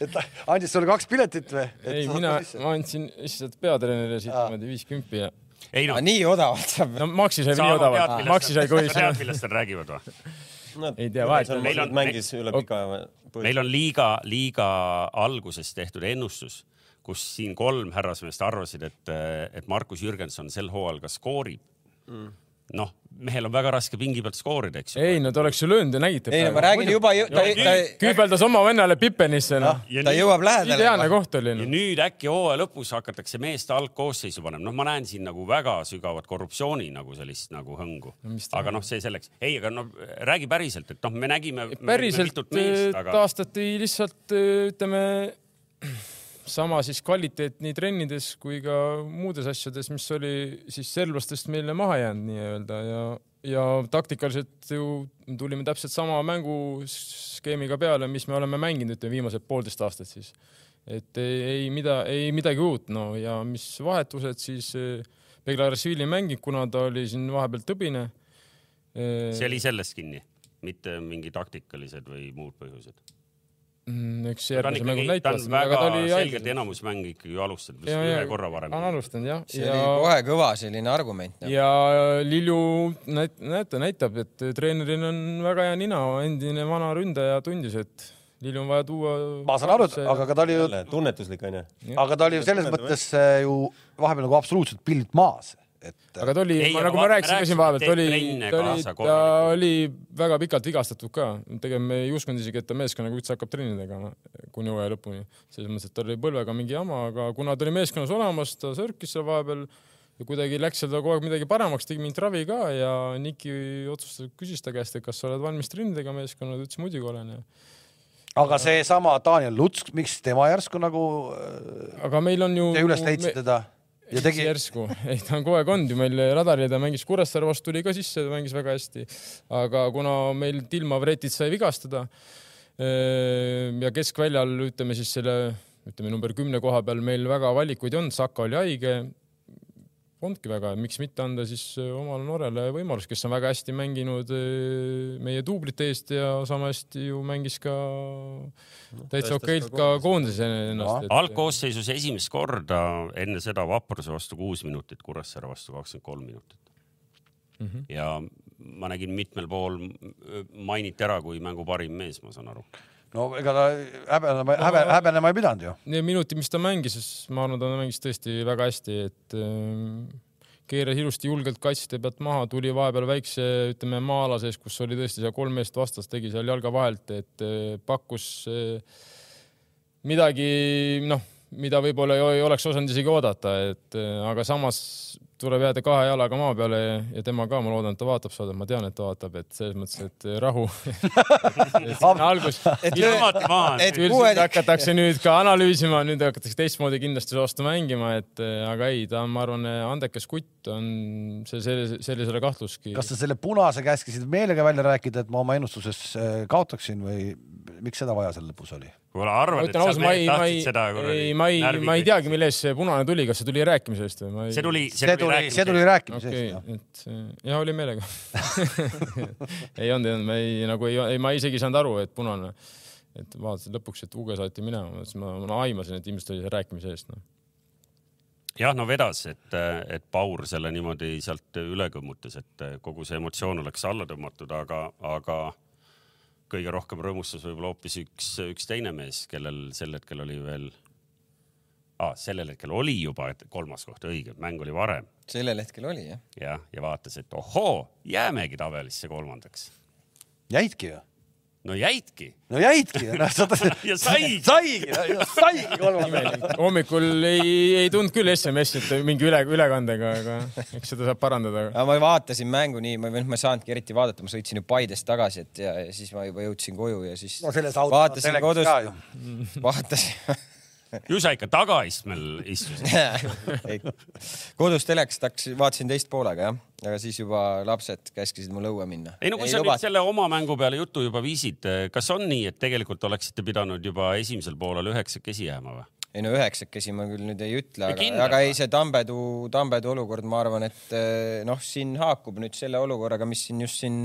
et andis sulle kaks piletit või? ei, mina, ma andsin lihtsalt peatreenerile siit niimoodi viis kümpi ja ei noh, nii odavalt saab. no Maxi sai nii odavalt, Maxi sai sa kohe tead, millest nad räägivad või? Ei tea, vahet- on- on, mängis üle pika aja. meil on liiga, liiga alguses tehtud ennustus, kus siin kolm härrasmeest arvasid, et, et Markus Jürgenson sel hooajal ka skoorib mm.. noh, mehel on väga raske pingi pealt skoorida, eks ju. ei no ta oleks ju löönud ja nägite. ei no ma räägin juba, ta, ta, küünveldas oma vennale Pipenisse noh. ta jõuab ideaalne lähedale. koht oli ja noh. nüüd äkki hooaja lõpus hakatakse meeste algkoosseisu panema, noh, ma näen siin nagu väga sügavat korruptsiooni nagu sellist nagu hõngu No aga noh, see selleks, ei, aga no räägi päriselt, et noh, me nägime. päriselt meest, äh, aga taastati lihtsalt äh, ütleme sama siis kvaliteet nii trennides kui ka muudes asjades, mis oli siis serblastest meile maha jäänud nii-öelda ja, ja taktikaliselt ju tulime täpselt sama mänguskeemiga peale, mis me oleme mänginud, ütleme viimased poolteist aastat siis. et ei, ei mida, ei midagi uut, no ja mis vahetused siis Beglarashvili ei mänginud, kuna ta oli siin vahepeal tõbine. see oli sellest kinni, mitte mingi taktikalised või muud põhjused. Mm, eks järgmise mängu, väga aga ta oli selgelt enamus mänge ikkagi alustanud, vist ühe korra varem. on alustanud jah, see ja oli kohe kõva selline argument. ja Lilju näit-, näete, näitab, et treeneril on väga hea nina, endine vana ründaja tundis, et Lilju on vaja tuua. ma saan aru, aga, aga ta oli ju, tunnetuslik onju. aga ta oli ju selles mõttes äh, ju vahepeal nagu absoluutselt pildilt maas, et aga ta oli nagu ma me rääkisin siin rääkisime, vahepeal, ta oli ta oli, ta oli väga pikalt vigastatud ka. tegelikult me ei uskunud isegi, et ta meeskonnaga üldse hakkab trenni tegema kuni hooaja lõpuni. selles mõttes, et tal oli põlvega mingi jama, aga kuna ta oli meeskonnas olemas, ta sörkis seal vahepeal ja kuidagi läks seal kogu aeg midagi paremaks, tegi mingit ravi ka ja Niki otsustas, küsis ta käest, et kas sa oled valmis trenni tegema meeskonnaga, ta ütles muidugi olen ja aga seesama Daniel Luts, miks tema järsku nagu äh, aga meil on ju. te üles leidsite teda? Ja tegi, järsku, ei ta on kogu aeg olnud ju meil radaril, ta mängis Kuressaare vastu, tuli ka sisse, ta mängis väga hästi. aga kuna meil Tilma Vretit sai vigastada ja keskväljal ütleme siis selle, ütleme number kümne koha peal meil väga valikuid ei olnud, Saka oli haige. Polnudki väga, miks mitte anda siis omale noorele võimalus, kes on väga hästi mänginud eh, meie duublite eest ja sama hästi ju mängis ka täitsa okeilt ka koondises ennast. algkoosseisus esimest korda enne seda Vapruse vastu kuus minutit, Kuressaare vastu kakskümmend kolm minutit mm. -hmm. ja ma nägin mitmel pool mainiti ära kui mängu parim mees, ma saan aru. No ega ta häbenema, häbe, häbenema ei pidanud ju. Need minutid, mis ta mängis, ma arvan, ta mängis tõesti väga hästi, et ähm, keeras ilusti julgelt kaitsjate pealt maha, tuli vahepeal väikse, ütleme maa-ala sees, kus oli tõesti seal kolm meest vastas, tegi seal jalga vahelt, et äh, pakkus äh, midagi, noh, mida võib-olla ei- oleks osanud isegi oodata, et aga samas tuleb jääda kahe jalaga maa peale ja, ja tema ka, ma loodan, et ta vaatab saadet, ma tean, et ta vaatab, et selles mõttes, et äh, rahu. algus, üldiselt hakatakse nüüd ka analüüsima, nüüd hakatakse teistmoodi kindlasti vastu mängima, et äh, aga ei, ta on, ma arvan, andekas kutt on see, sellise, sellisele kahtluski. kas sa selle punase käskisid meelega välja rääkida, et ma oma ennustuses äh, kaotaksin või miks seda vaja seal lõpus oli? kuule, ma arvad, et sa ma ei, ma ei seda ei, ma ei, ma ei teagi, mille eest see punane tuli, kas see tuli rääkimise eest või ma ei. see tuli, see tuli, see tuli rääkimise okei eest, jah. et äh, jah, oli meelega ei olnud, ei olnud, ma ei nagu ei, ei, ma isegi ei saanud aru, et punane, et vaatasin lõpuks, et Uge saati minema, siis ma, ma aimasin, et ilmselt oli see rääkimise eest no.. jah, no vedas, et, et Paur selle niimoodi sealt üle kõmmutas, et kogu see emotsioon oleks alla tõmmatud, aga, aga kõige rohkem rõõmustas võib-olla hoopis üks, üks teine mees, kellel sel hetkel oli veel ah,, sellel hetkel oli juba kolmas koht, õige, mäng oli varem sellel hetkel oli jah. jah, ja vaatas, et ohoo, jäämegi tabelisse kolmandaks. jäidki ju. No jäidki no jäidki noh, ja saigi. saigi, saigi kolmandaks. hommikul ei, ei tulnud küll SMS-i, et mingi üle, ülekandega, aga eks seda saab parandada. ma vaatasin mängu nii, ma, ma ei saanudki eriti vaadata, ma sõitsin ju Paidest tagasi, et ja, ja siis ma juba jõudsin koju ja siis no vaatasin kodus vaatasin ju sa ikka tagaistmel istusid. Ei, kodus telekast hakkasin, vaatasin teist poolega jah, aga siis juba lapsed käskisid mul õue minna. ei no kui sa nüüd selle oma mängu peale jutu juba viisid, kas on nii, et tegelikult oleksite pidanud juba esimesel poolel üheksakesi jääma või? ei no üheksakesi ma küll nüüd ei ütle, aga, aga ei, see Tambedu, Tambedu olukord, ma arvan, et eh, noh, siin haakub nüüd selle olukorraga, mis siin just siin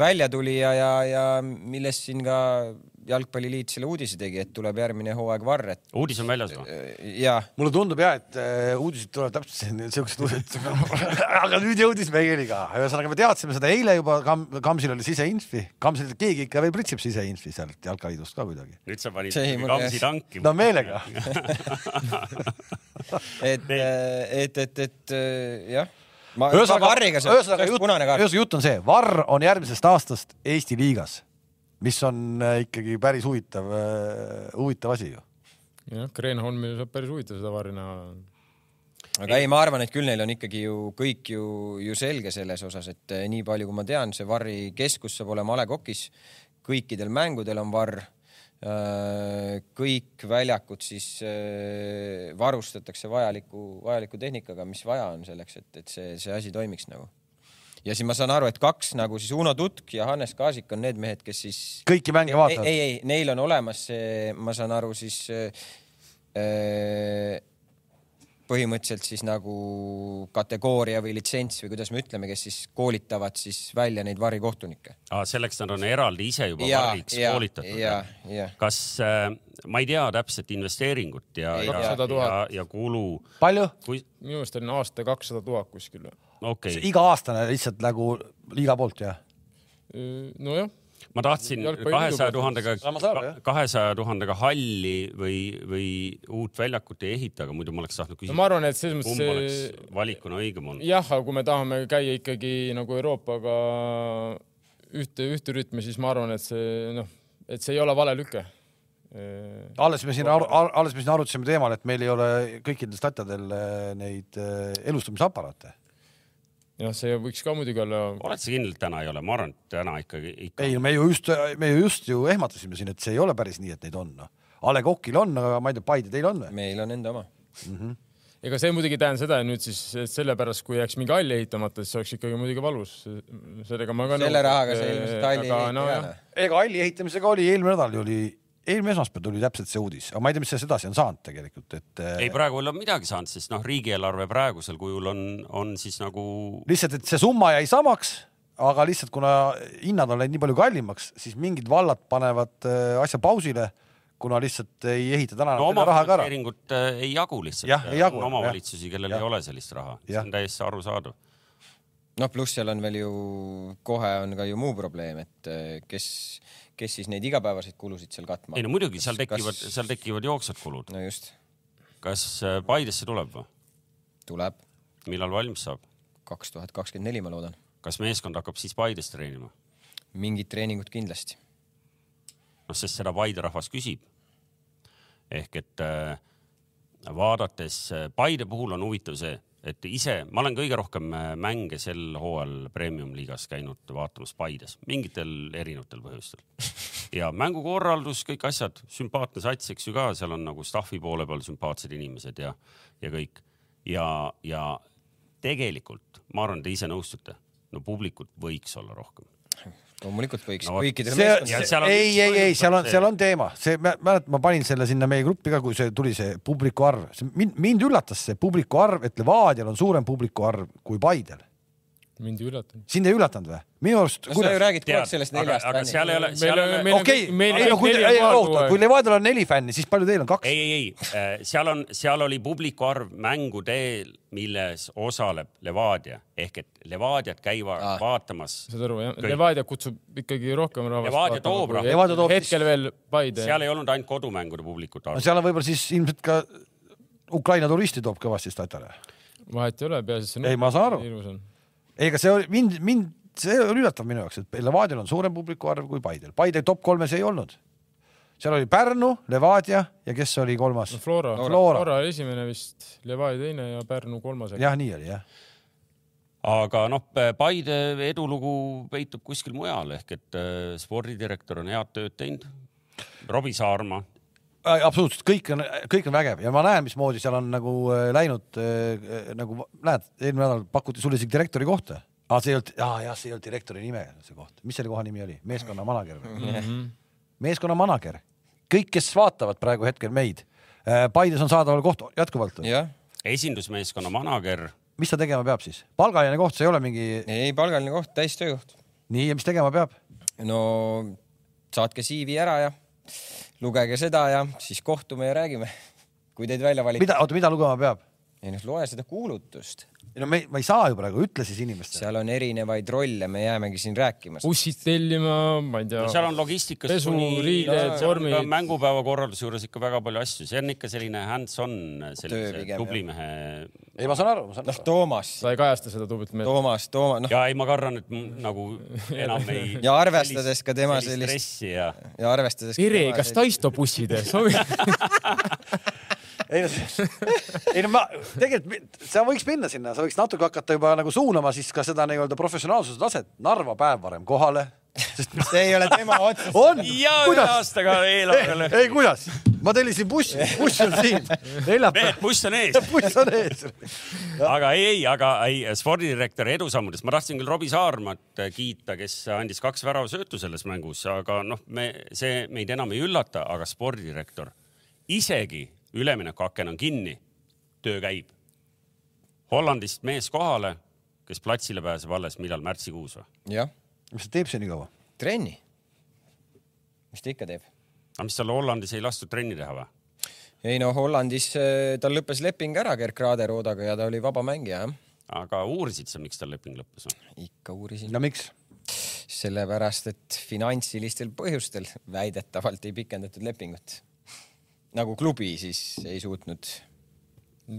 välja tuli ja, ja, ja millest siin ka jalgpalliliit selle uudise tegi, et tuleb järgmine hooaeg Varr, et uudis on väljas või? ja mulle tundub ja, et äh, uudised tulevad täpselt siuksed uudised, aga nüüd jõudis meieni ka. ühesõnaga, me teadsime seda eile juba Kam,, Kamsil oli siseinfi, Kamsil keegi ikka veel pritsib siseinfi sealt jalgpalliliidust ka kuidagi. nüüd sa panid kamsi jah. tanki. no meelega. et, et, et, et eh, jah. ma, ühesõnaga, Varriga, ühesõnaga jutt, ühesõnaga jutt on see, Varr on järgmisest aastast Eesti liigas, mis on äh, ikkagi päris huvitav, huvitav asi ju. jah, Kreenholmil saab päris huvitav seda varri näha. aga ei, ma arvan, et küll neil on ikkagi ju kõik ju, ju selge selles osas, et eh, nii palju, kui ma tean, see Varri keskus saab olema A Le Coq'is. kõikidel mängudel on Varr. kõik väljakud siis varustatakse vajaliku, vajaliku tehnikaga, mis vaja on selleks, et, et see, see asi toimiks nagu. Ja siis ma saan aru, et kaks nagu siis Uno Tutk ja Hannes Kaasik on need mehed, kes siis kõiki mänge ei, vaatavad. ei, ei, neil on olemas see, ma saan aru siis äh, põhimõtteliselt siis nagu kategooria või litsents või kuidas me ütleme, kes siis koolitavad siis välja neid varikohtunikke. Ah, selleks nad on eraldi ise juba ja, varriks ja, koolitatud ja, ja kas äh,, ma ei tea täpselt investeeringut ja, ja, ja, 000. ja, ja kulu, palju? kui, minu meelest oli aasta kakssada tuhat kuskil. okei okay., iga-aastane lihtsalt nagu liiga poolt jah? nojah, ma tahtsin kahesaja tuhandega kahesaja tuhandega halli või, või uut väljakut ei ehita, aga muidu ma oleks tahtnud no küsida ma arvan, et selles kumb mõttes oleks see valikuna õigem olnud. jah, aga kui me tahame käia ikkagi nagu Euroopaga ühte, ühte rütmi, siis ma arvan, et see noh, et see ei ole vale lüke. alles me siin, alles me siin arutasime teemal, et meil ei ole kõikidel statjadel äh, neid äh, elustamisaparaate. jah, see võiks ka muidugi olla. oled sa kindel, et täna ei ole? ma arvan, et täna ikkagi, ikka ei, me ju just, me ju just ju ehmatasime siin, et see ei ole päris nii, et neid on noh. A Le Coqil on, aga ma ei tea, Paide teil on või? meil on enda oma. ega see muidugi ei tähenda seda, et nüüd siis sellepärast, kui jääks mingi hall ehitamata, siis see oleks ikkagi muidugi valus. sellega ma ka selle rahaga sa ilmselt halli ei no, ehita. ega halli ehitamisega oli eelmine nädal ju oli, eelmine esmaspäev tuli täpselt see uudis, aga ma ei tea, mis sellest edasi on saanud tegelikult, et. ei, praegu ei ole midagi saanud, sest noh, riigieelarve praegusel kujul on, on siis nagu. lihtsalt, et see summa jäi samaks, aga lihtsalt kuna hinnad on läinud nii palju kallimaks, siis mingid vallad panevad asja pausile kuna lihtsalt ei ehita täna no, oma rahaga ära. äh, ei jagu lihtsalt. on omavalitsusi, kellel ja. ei ole sellist raha, see on täiesti arusaadav. noh, pluss seal on veel ju, kohe on ka ju muu probleem, et äh, kes, kes siis neid igapäevaseid kulusid seal katma. ei no muidugi, seal tekivad kas..., seal tekivad jooksvad kulud. no just. kas äh, Paidesse tuleb või? tuleb. millal valmis saab? kaks tuhat kakskümmend neli, ma loodan. kas meeskond hakkab siis Paides treenima? mingid treeningud kindlasti noh, sest seda Paide rahvas küsib. ehk et äh, vaadates äh, Paide puhul on huvitav see, et ise, ma olen kõige rohkem äh, mänge sel hooajal premium-liigas käinud vaatamas Paides, mingitel erinevatel põhjustel. ja mängukorraldus, kõik asjad, sümpaatne sats, eks ju ka, seal on nagu staff'i poole peal sümpaatsed inimesed ja, ja kõik. ja, ja tegelikult ma arvan, te ise nõustute, no publikut võiks olla rohkem loomulikult võiks no, kõikidel meeskondadel. ei, ei, ei, seal on, seal on teema, see, mäletad, ma panin selle sinna meie gruppi ka, kui see tuli see publiku arv, mind, mind üllatas see publiku arv, et Levadial on suurem publiku arv kui Paidel mind ei üllatanud. sind ei üllatanud või? minu arust sa ju räägid kogu aeg sellest neljast fännist. seal ei ole, seal ei ole. okei, ei no kui, ei oota, kui Levadial on neli fänni, siis palju teil on, kaks? ei, ei, ei, äh, seal on, seal oli publiku arv mängudeel, milles osaleb Levadia ehk et Levadiat käivad ah. vaatamas. saad aru jah, Levadia kutsub ikkagi rohkem rahvast. Levadia toob rahvast. hetkel veel Paide. seal ei olnud ainult kodumängude publikut arv. no seal on võib-olla siis ilmselt ka Ukraina turisti toob kõvasti statale. vahet ei ole, peaasi, et see. ei, ma saan aru ega see oli mind, mind, see oli üllatav minu jaoks, et Levadial on suurem publiku arv kui Paidel. Paide top kolmes ei olnud. seal oli Pärnu, Levadia ja kes oli kolmas no,? Flora, Flora., Flora esimene vist, Levadia teine ja Pärnu kolmas. jah, nii oli jah aga noh, Paide edulugu peitub kuskil mujal ehk et äh, spordidirektor on head tööd teinud. Robbie Saarma absoluutselt, kõik on, kõik on vägev ja ma näen, mismoodi seal on nagu äh, läinud äh, nagu näed, eelmine nädal pakuti sulle isegi direktori kohta. aa, see ei olnud, aa jah, see ei olnud direktori nime, see koht, mis selle koha nimi oli, meeskonna manager või mm -hmm.? meeskonna manager, kõik, kes vaatavad praegu hetkel meid, Paides on saadaval koht jätkuvalt või? esindusmeeskonna manager. mis ta tegema peab siis? palgaline koht, see ei ole mingi? ei, palgaline koht, täistöökoht. nii, ja mis tegema peab? no saatke CV ära ja lugege seda ja siis kohtume ja räägime, kui teid välja valite. mida, oota, mida lugema peab? ei noh, loe seda kuulutust ei no me, ma ei saa ju praegu, ütle siis inimestele. seal on erinevaid rolle, me jäämegi siin rääkima. bussid tellima, ma ei tea no,. seal on logistikas. pesu, riided, vormid. mängupäeva korralduse juures ikka väga palju asju, see on ikka selline hands-on, sellise tubli mehe. ei, ma saan aru, ma saan noh, aru. noh, Toomas. sa ei kajasta seda tublit meelt. Toomas, Toomas, noh. ja ei, ma kardan, et nagu enam ei. ja arvestades ka tema sellist. ja, ja arvestades. Ere, kas Taisto bussid sobib ei no, ei no ma tegelikult, sa võiks minna sinna, sa võiks natuke hakata juba nagu suunama siis ka seda nii-öelda professionaalsuse taset Narva päev varem kohale. sest see ei ole tema otsus. on, kuidas? aastaga eelarvele. ei, kuidas? ma tellisin bussi, buss on siin. neljapäev. buss on ees. buss on ees. aga ei, ei, aga ei, spordidirektori edusammudest ma tahtsin küll Robbie Saarmat kiita, kes andis kaks väravasöötu selles mängus, aga noh, me, see meid enam ei üllata, aga spordidirektor isegi üleminekuaken on kinni, töö käib. Hollandist mees kohale, kes platsile pääseb alles millal, märtsikuus või? jah. mis ta teeb see nii kaua? trenni. mis ta ikka teeb? aga mis tal Hollandis ei lastud trenni teha või? ei no Hollandis äh, tal lõppes leping ära Gerk Raderoodaga ja ta oli vaba mängija, jah. aga uurisid sa, miks tal leping lõppes ikka uurisin. no miks? sellepärast, et finantsilistel põhjustel väidetavalt ei pikendatud lepingut nagu klubi siis ei suutnud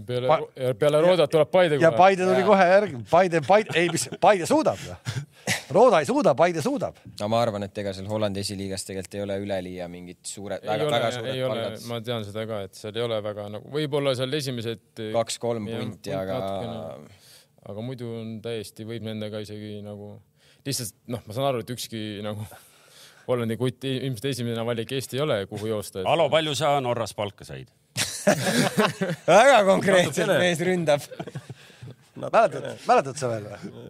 peale pa, peale Roodat tuleb Paide kohe. ja Paide tuli ja. kohe järgi, Paide, Paide, ei, mis Paide suudab? Rooda ei suuda, Paide suudab. no ma arvan, et ega seal Hollandi esiliigas tegelikult ei ole üleliia mingid suured, väga, väga suured palgad. ma tean seda ka, et seal ei ole väga nagu, võib-olla seal esimesed kaks-kolm punti, aga. aga muidu on täiesti, võib nendega isegi nagu lihtsalt noh, ma saan aru, et ükski nagu Hollandi kutt ilmselt esimene valik Eesti ei ole, kuhu joosta et.... Alo, palju sa Norras palka said väga konkreetselt mees ründab mäletad, mäletad sa veel või?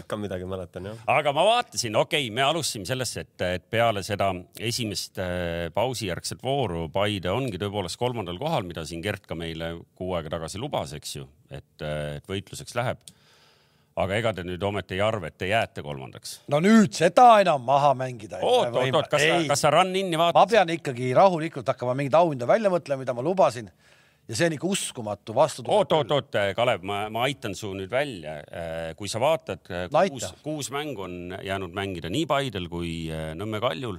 ikka midagi mäletan jah. aga ma vaatasin, okei okay,, me alustasime sellest, et, et peale seda esimest äh, pausijärgset vooru Paide ongi tõepoolest kolmandal kohal, mida siin Gert ka meile kuu aega tagasi lubas, eks ju, et, äh, et võitluseks läheb. Aga ega te nüüd ometi ei arva, et te jääte kolmandaks? no nüüd seda enam maha mängida. oot, oot, oot, kas, kas sa run-in'i vaatad? ma pean ikkagi rahulikult hakkama mingeid auhinda välja mõtlema, mida ma lubasin ja see on ikka uskumatu vastutulek. oot, oot, oot, Kalev, ma, ma aitan su nüüd välja. Äh, kui sa vaatad, äh, kuus, kuus mängu on jäänud mängida nii Paidel kui äh, Nõmme Kaljul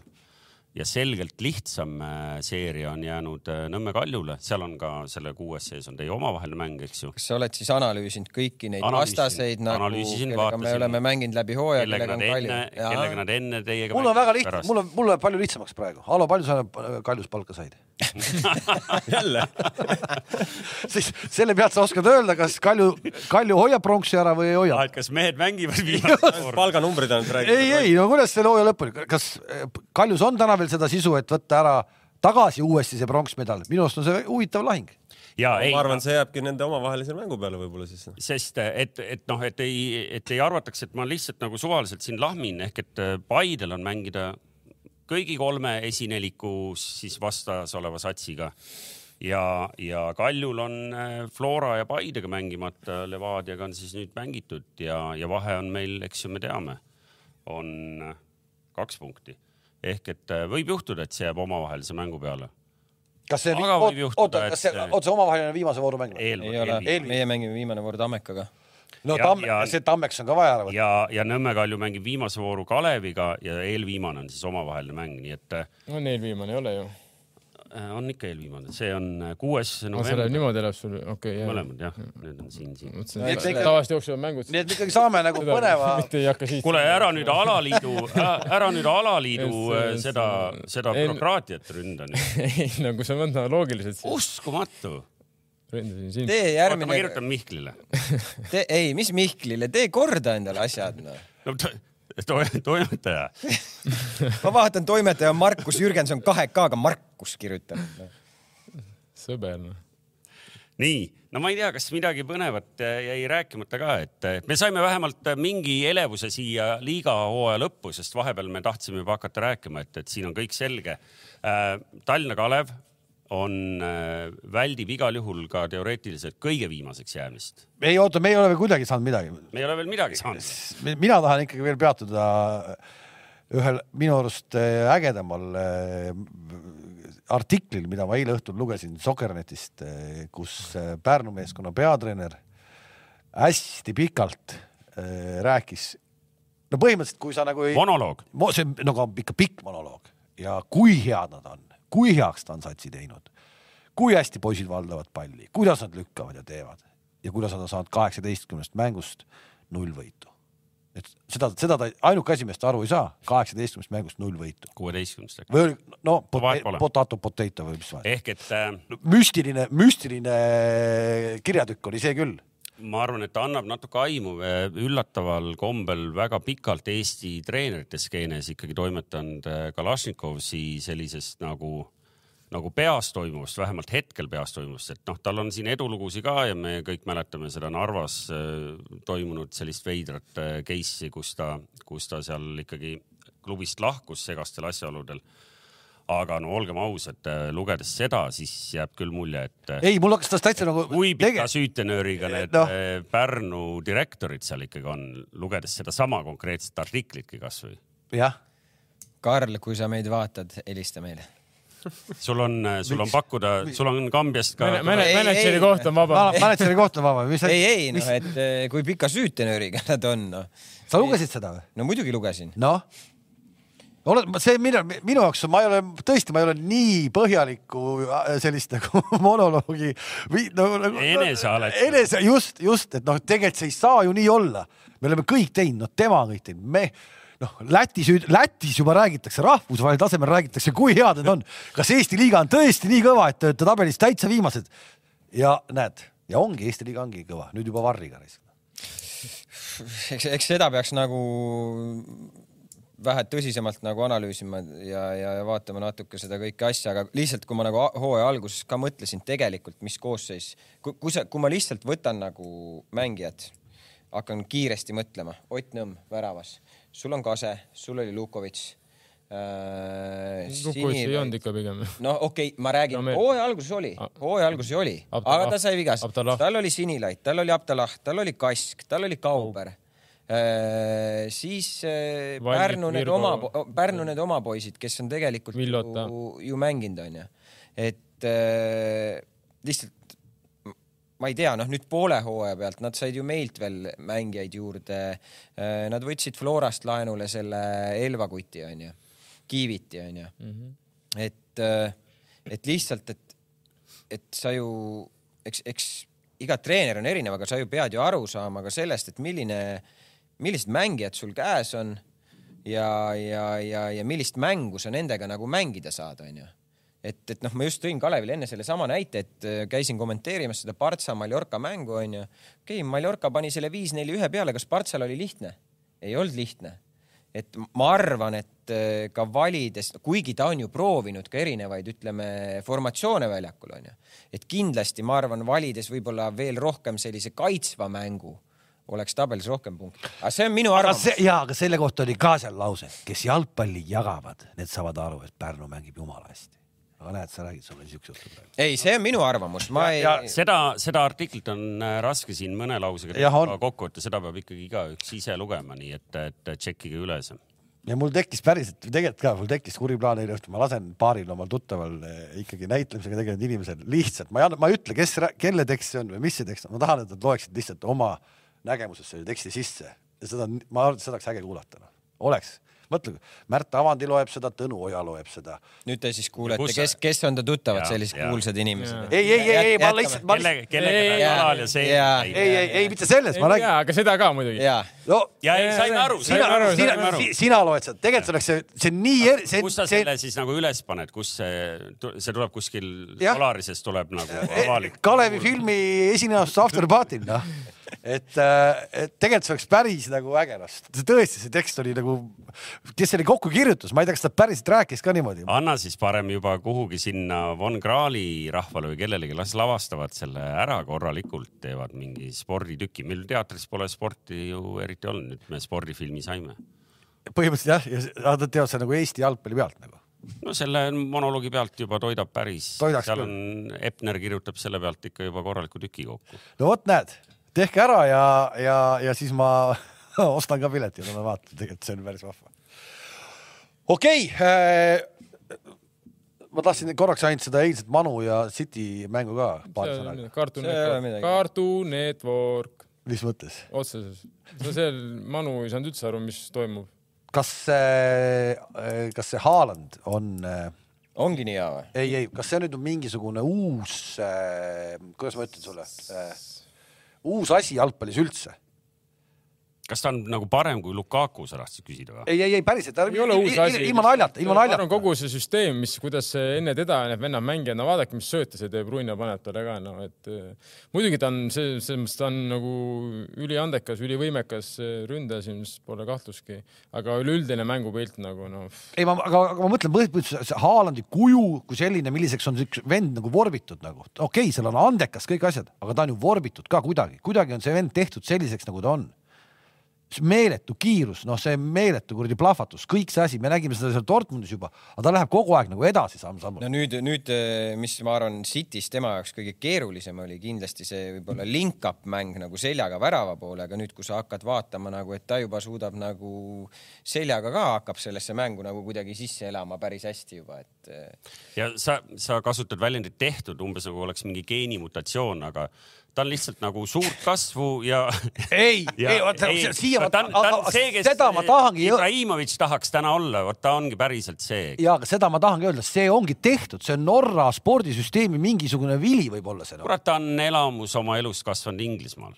ja selgelt lihtsam äh, seeria on jäänud äh, Nõmme Kaljule, seal on ka selle kuues sees on teie omavaheline mäng, eks ju. kas sa oled siis analüüsinud kõiki neid analüüsin, vastaseid nagu, kellega vaatasin, me oleme mänginud läbi hooaja, kellega on Kalju? kellega nad enne teiega mul on väga lihtne, mul on, mul läheb palju lihtsamaks praegu. Alo, palju sa Kaljus palka said jälle siis selle pealt sa oskad öelda, kas Kalju, Kalju hoiab pronksi ära või ei hoia ah,. kas mehed mängivad viimast palganumbrid ainult räägivad? ei, ei, no kuidas selle hooaja lõpuni, kas Kaljus on täna veel seda sisu, et võtta ära tagasi uuesti see pronksmedal, minu arust on see huvitav lahing. ja no, ei, ma arvan, see jääbki nende omavahelise mängu peale võib-olla siis. sest et, et noh, et ei, et ei arvataks, et ma lihtsalt nagu suvaliselt siin lahmin ehk et äh, Paidel on mängida kõigi kolme esinelikus siis vastas oleva satsiga ja, ja Kaljul on äh, Flora ja Paidega mängimata, Levadiaga on siis nüüd mängitud ja, ja vahe on meil, eks ju, me teame, on äh, kaks punkti ehk et äh, võib juhtuda, et see jääb omavahelise mängu peale. kas see, oota, kas see, oota see omavaheline viimase vooru mäng? ei ole, meie mängime viimane voor Tammekaga no ja, Tamm, see Tammeks on ka vaja ära võtta. ja, ja Nõmme Kalju mängib viimase vooru Kaleviga ja eelviimane on siis omavaheline mäng, nii et. Äh, no eelviimane ei ole ju on ikka eelviimane, see on äh, kuues november. see läheb niimoodi läheb sul, okei okay,. mõlemad jah, need on siin, siin. tavaliselt jooksevad mängud. nii et me ikkagi saame nagu põneva. kuule, ära nüüd alaliidu, ära nüüd alaliidu äh, seda, seda bürokraatiat ründa nüüd. ei, no kui sa mõtled loogiliselt. uskumatu ründasin sind. tee järgmine. ma kirjutan Mihklile tee, ei, mis Mihklile, tee korda endale asjad noh. no toimetaja ma vaatan, toimetaja on Markus Jürgenson kahe K-ga Markus kirjutanud. sõber noh. nii, no ma ei tea, kas midagi põnevat jäi rääkimata ka, et me saime vähemalt mingi elevuse siia liiga hooaja lõppu, sest vahepeal me tahtsime juba hakata rääkima, et, et siin on kõik selge. Äh, Tallinna Kalev on, äh, väldib igal juhul ka teoreetiliselt kõige viimaseks jäämist. ei oota, me ei ole veel kuidagi saanud midagi. me ei ole veel midagi saanud. mina tahan ikkagi veel peatuda ühel minu arust äh, ägedamal äh, artiklil, mida ma eile õhtul lugesin Sokkernetist, kus Pärnu meeskonna peatreener hästi pikalt rääkis. no põhimõtteliselt, kui sa nagu ei. monoloog. see on nagu ikka pikk monoloog ja kui head nad on kui heaks ta on satsi teinud, kui hästi poisid valdavad palli, kuidas nad lükkavad ja teevad ja kuidas nad on saanud kaheksateistkümnest mängust null võitu. et seda, seda ta ainuke asi, millest ta aru ei saa, kaheksateistkümnest mängust null võitu. kuueteistkümnest äkki. või no potato potato või mis vahet. ehk et äh.... müstiline, müstiline kirjatükk oli see küll ma arvan, et ta annab natuke aimu, äh, üllataval kombel väga pikalt Eesti treenerite skeenes ikkagi toimetanud äh, Kalašnikovsi sellisest nagu, nagu peas toimuvast, vähemalt hetkel peas toimuvast, et noh, tal on siin edulugusid ka ja me kõik mäletame seda Narvas äh, toimunud sellist veidrat case'i, kus ta, kus ta seal ikkagi klubist lahkus segastel asjaoludel aga no olgem ausad, äh, lugedes seda, siis jääb küll mulje, et. Äh, ei, mul hakkas tast täitsa nagu. kui pika süütenööriga need no. Äh, Pärnu direktorid seal ikkagi on, lugedes sedasama konkreetset artiklitki kasvõi. jah. Karl, kui sa meid vaatad, helista meile sul on, sul on pakkuda, sul on Kambiast ka. mänedžeri koht on vaba. mänedžeri koht on vaba. ei, ei, noh, et kui pika süütenööriga nad on, noh. sa lugesid seda või? no muidugi lugesin. noh oled, see minu, minu jaoks, ma ei ole tõesti, ma ei ole nii põhjalikku äh, sellist nagu monoloogi või no, nagu. enesealet. enese, just, just, et noh, tegelikult see ei saa ju nii olla. me oleme kõik teinud, noh, tema on kõik teinud, me noh, Lätis, Lätis juba räägitakse, rahvusvahelisel tasemel räägitakse, kui head need on. kas Eesti liiga on tõesti nii kõva, et te olete tabelis täitsa viimased? ja näed, ja ongi, Eesti liiga ongi kõva, nüüd juba Varriga. eks, eks seda peaks nagu vähe tõsisemalt nagu analüüsima ja, ja, ja vaatama natuke seda kõike asja, aga lihtsalt, kui ma nagu hooaja alguses ka mõtlesin tegelikult, mis koosseis, kui, kui sa, kui ma lihtsalt võtan nagu mängijad, hakkan kiiresti mõtlema, Ott Nõmm väravas, sul on Kase, sul oli Lukovitš äh,. Lukovitš ei olnud ikka pigem. no okei okay,, ma räägin No me-, hooaja alguses oli, hooaja alguses oli, aga ta sai vigas tal oli Sinilait, tal oli Abdallah, tal oli Kask, tal oli Kauber. Siis äh, Vallik, Pärnu need oma, Pärnu need oma poisid, kes on tegelikult Villota. ju, ju mänginud, onju. et äh, lihtsalt ma ei tea, noh nüüd poole hooaja pealt nad said ju meilt veel mängijaid juurde. Nad võtsid Florast laenule selle Elva kuti onju, Kiiviti onju mm. -hmm. et, et lihtsalt, et, et sa ju, eks, eks iga treener on erinev, aga sa ju pead ju aru saama ka sellest, et milline, millised mängijad sul käes on ja, ja, ja, ja millist mängu sa nendega nagu mängida saad, onju et, et noh, ma just tõin Kalevile enne sellesama näite, et äh, käisin kommenteerimas seda Partsa Mallorca mängu onju. okei okay,, Mallorca pani selle viis-neli ühe peale, kas Partsal oli lihtne? ei olnud lihtne. et ma arvan, et äh, ka valides, kuigi ta on ju proovinud ka erinevaid, ütleme, formatsioone väljakul onju, et kindlasti ma arvan, valides võib-olla veel rohkem sellise kaitsva mängu, oleks tabelis rohkem punkte. aga see on minu arvamus ja, aga selle kohta oli ka seal lause, kes jalgpalli jagavad, need saavad aru, et Pärnu mängib jumala hästi. aga näed, sa räägid sulle siukse juttu praegu. ei, see on minu arvamus, ma ei. seda, seda artiklit on äh, raske siin mõne lausega kokku võtta, seda peab ikkagi igaüks ise lugema, nii et, et tšekkige üle see. ja mul tekkis päriselt, tegelikult ka, mul tekkis kuri plaan eile õhtul, ma lasen paaril omal tuttaval eh, ikkagi näitlemisega tegelenud inimesel lihtsalt, ma ei anna, ma ei ütle, kes, kelle tekst see on või mis see tekst on, ma tahan, et nad loeksid lihtsalt oma nägemusest selle teksti sisse ja seda, ma arvan, et seda oleks äge kuulata, oleks. mõtle, Märt Avandi loeb seda, Tõnu Oja loeb seda. nüüd te siis kuulete, kes, kes on ta tuttavad, sellised jaa. kuulsad inimesed. ei, ei, ei, ei, ma lihtsalt, ma kelle, lihtsalt, kellega ta Ei, jalal ja see jaa. ei, ei, ei mitte selles, ma räägin. aga seda ka muidugi. no ja ei, saime aru, sina saime aru,, sina saime aru,. sina loed seda, tegelikult oleks see, see on nii er-, see, kus sa selle siis nagu üles paned, kus see, see tuleb kuskil Jah. Polarisest tuleb nagu E- avalik. Kalevi filmi esinemisest Afterparty'l, noh. et, et tegelikult see oleks päris nagu äge, noh. tõesti, see tekst oli nagu, kes selle kokku kirjutas, ma ei tea, kas ta päriselt rääkis ka niimoodi. anna siis parem juba kuhugi sinna Von Krahli rahvale või kellelegi, las lavastavad selle ära korralikult, teevad mingi sporditüki. meil teatris pole sporti ju eriti olnud, nüüd me spordifilmi saime. põhimõtteliselt jah, ja nad teevad seda nagu Eesti jalgpalli pealt nagu. no selle monoloogi pealt juba toidab päris, seal on, Epner kirjutab selle pealt ikka juba korraliku tüki kokku. no vot, näed, tehke ära ja, ja, ja siis ma ostan ka pileti ja lähme vaatame, tegelikult see on päris vahva. okei okay, ma tahtsin korraks ainult seda eilset Manu ja City mängu ka paari sõnaga. Cartoon Network. Cartoon Network, mis mõttes? otseses. no seal Manu ei saanud üldse aru, mis toimub. kas see, kas see Haaland on äh, ongi nii hea või? ei, ei, kas see nüüd on mingisugune uus äh,, kuidas ma ütlen sulle äh,, uus asi jalgpallis üldse? Kas ta on nagu parem kui Lukaku, sa tahtsid küsida või? ei, ei, ei päriselt, ei ole uus asi. ilma naljata, ilma naljata. kogu see süsteem, mis, kuidas see enne teda need vennad mängivad, no vaadake, mis sööte see teeb, Ruina paneb talle ka, no et eh, muidugi ta on see, selles mõttes ta on nagu üliandekas, ülivõimekas eh, ründaja, siin vist pole kahtlustki, aga üleüldine mängupilt nagu noh, ei, ma, aga, aga ma mõtlen põhimõtteliselt see Haalandi kuju kui selline, milliseks on üks vend nagu vorbitud nagu, okei okay,, seal on andekas kõik asjad, aga ta on ju vorbitud ka kuidagi, kuidagi on see vend tehtud selliseks, nagu ta on. See meeletu kiirus, noh, see meeletu kuradi plahvatus, kõik see asi, me nägime seda seal Dortmundis juba, aga ta läheb kogu aeg nagu edasi samm-sammult. No nüüd, nüüd, mis ma arvan, City's tema jaoks kõige keerulisem oli kindlasti see võib-olla link-up mäng nagu seljaga värava poole, aga nüüd, kui sa hakkad vaatama nagu, et ta juba suudab nagu seljaga ka hakkab sellesse mängu nagu kuidagi sisse elama päris hästi juba, et eh, ja sa, sa kasutad väljendit tehtud umbes nagu oleks mingi geenimutatsioon, aga ta on lihtsalt nagu suurt kasvu ja. ei, ei, vaata siia seda ma tahangi Ibrahimovic tahaks täna olla, vot ta ongi päriselt see. ja aga seda ma tahangi öelda, see ongi tehtud, see on Norra spordisüsteemi mingisugune vili võib-olla see noh.. kurat, ta on elamus oma elust kasvanud Inglismaal.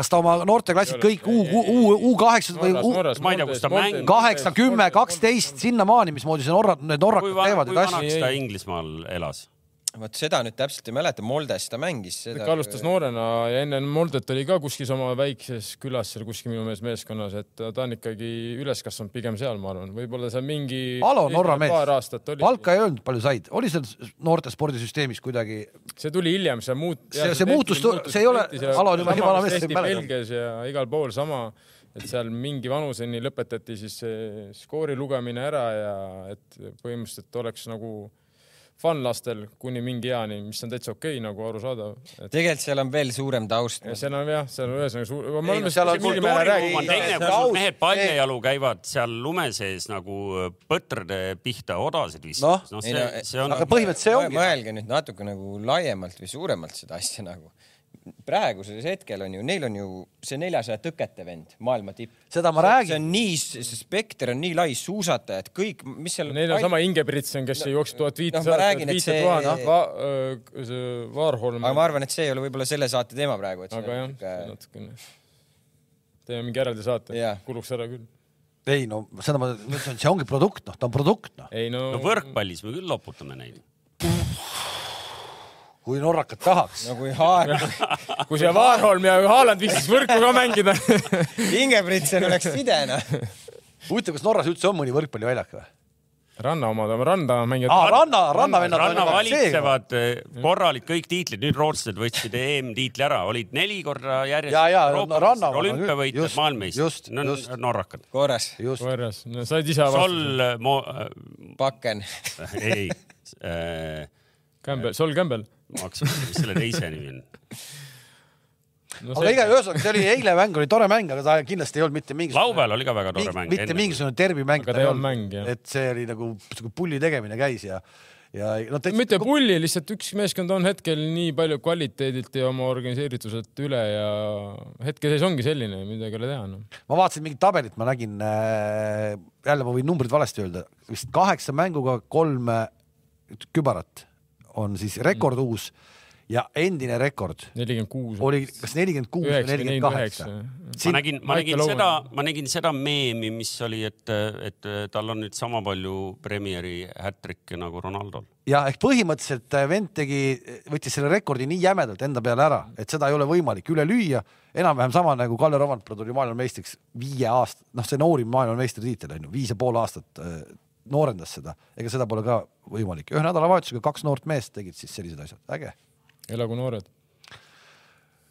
kas ta oma noorteklassid kõik U, U, U kaheksa või U ma ei tea, kus ta mängib. kaheksa, kümme, kaksteist, sinnamaani, mismoodi see Norra, need norrakad teevad kui neid asju. vanaks ta Inglismaal elas? Vot seda nüüd täpselt ei mäleta, Moldes ta mängis seda. ta alustas noorena ja enne Moldet oli ka kuskil oma väikses külas seal kuskil minu meelest meeskonnas, et ta on ikkagi üles kasvanud pigem seal, ma arvan, võib-olla seal mingi. Alo, Norra mees. paar aastat oli. palka ei öelnud, palju said, oli seal noorte spordisüsteemis kuidagi? see tuli hiljem, see muut-. see, see muutus, see ei ole, Alo on juba nii vana mees, ei mäleta. Belgias ja igal pool sama, et seal mingi vanuseni lõpetati siis skoori lugemine ära ja et põhimõtteliselt oleks nagu fun lastel kuni mingi eani, mis on täitsa okei okay, nagu arusaadav et.... tegelikult seal on veel suurem taust. seal on jah, seal on ühesõnaga suur. me oleme seal mingil määral rääkinud. mehed paljajalu käivad seal lume sees nagu põtrade pihta odasid viskamas no.. no see, see on. aga põhimõtteliselt see ongi. mõelge nüüd natuke nagu laiemalt või suuremalt seda asja nagu praegusel hetkel on ju, neil on ju see neljasaja tõkete vend, maailma tipp. seda ma räägin. see on nii, see spekter on nii lai, suusatajad, kõik, mis seal. Neil on sama Ingebritsen, kes no, jooks tuhat viitsada tuhat viitsada tuhat, Va-, see Varholm. aga ma arvan, et see ei ole võib-olla selle saate teema praegu. aga jah natuke..., natukene. teeme mingi eraldi saate, kuluks ära küll ei no seda ma ütlen, see ongi produkt, noh, ta on produkt, noh. No... no võrkpallis me küll loputame neid kui norrakad tahaks. no kui Haar kui see Vaarholm ja Haaland viitsiks võrku ka mängida Ingebritsen oleks sidena. huvitav, kas Norras üldse on mõni võrkpalliväljak või? ranna omad, randa mängijad ah,. ranna, rannavennad. ranna valitsevad eh, korralik kõik tiitlid, nüüd rootslased võtsid EM-tiitli ära, olid neli korda järjest. ja, ja ranna. olümpiavõitjad, maailmameister, no norrakad. korras. korras, no said ise vastu. Sol Mo.... Bakken ei äh,. Campbell, Sol Campbell mõtlema, mis selle teise nimi on no aga iga, ühesõnaga see oli eile mäng, oli tore mäng, aga ta kindlasti ei olnud mitte mingisugune. laupäeval oli ka väga tore mäng. mitte mingisugune derbimäng. aga ta ei olnud mäng, jah. et see oli nagu sihuke pulli tegemine käis ja, ja no te.... mitte pulli, lihtsalt üks meeskond on hetkel nii palju kvaliteedilt ja oma organiseerituselt üle ja hetkeseis ongi selline, midagi ei ole teha no.. ma vaatasin mingit tabelit, ma nägin äh,, jälle ma võin numbrid valesti öelda, vist kaheksa mänguga kolm kübarat on siis rekord uus ja endine rekord nelikümmend kuus oli kas nelikümmend kuus või nelikümmend kaheksa. ma nägin, ma nägin seda, ma nägin seda meemi, mis oli, et, et tal on nüüd sama palju Premieri hat-trick'e nagu Ronaldol. ja ehk põhimõtteliselt äh, vend tegi, võttis selle rekordi nii jämedalt enda peale ära, et seda ei ole võimalik üle lüüa. enam-vähem sama nagu Kalle Rovandpere tuli maailmameistriks viie aasta, noh, see noorim maailmameistritiitel on ju, viis ja pool aastat äh, noorendas seda, ega seda pole ka võimalik. ühe nädalavahetusega kaks noort meest tegid siis sellised asjad, äge. elagu noored.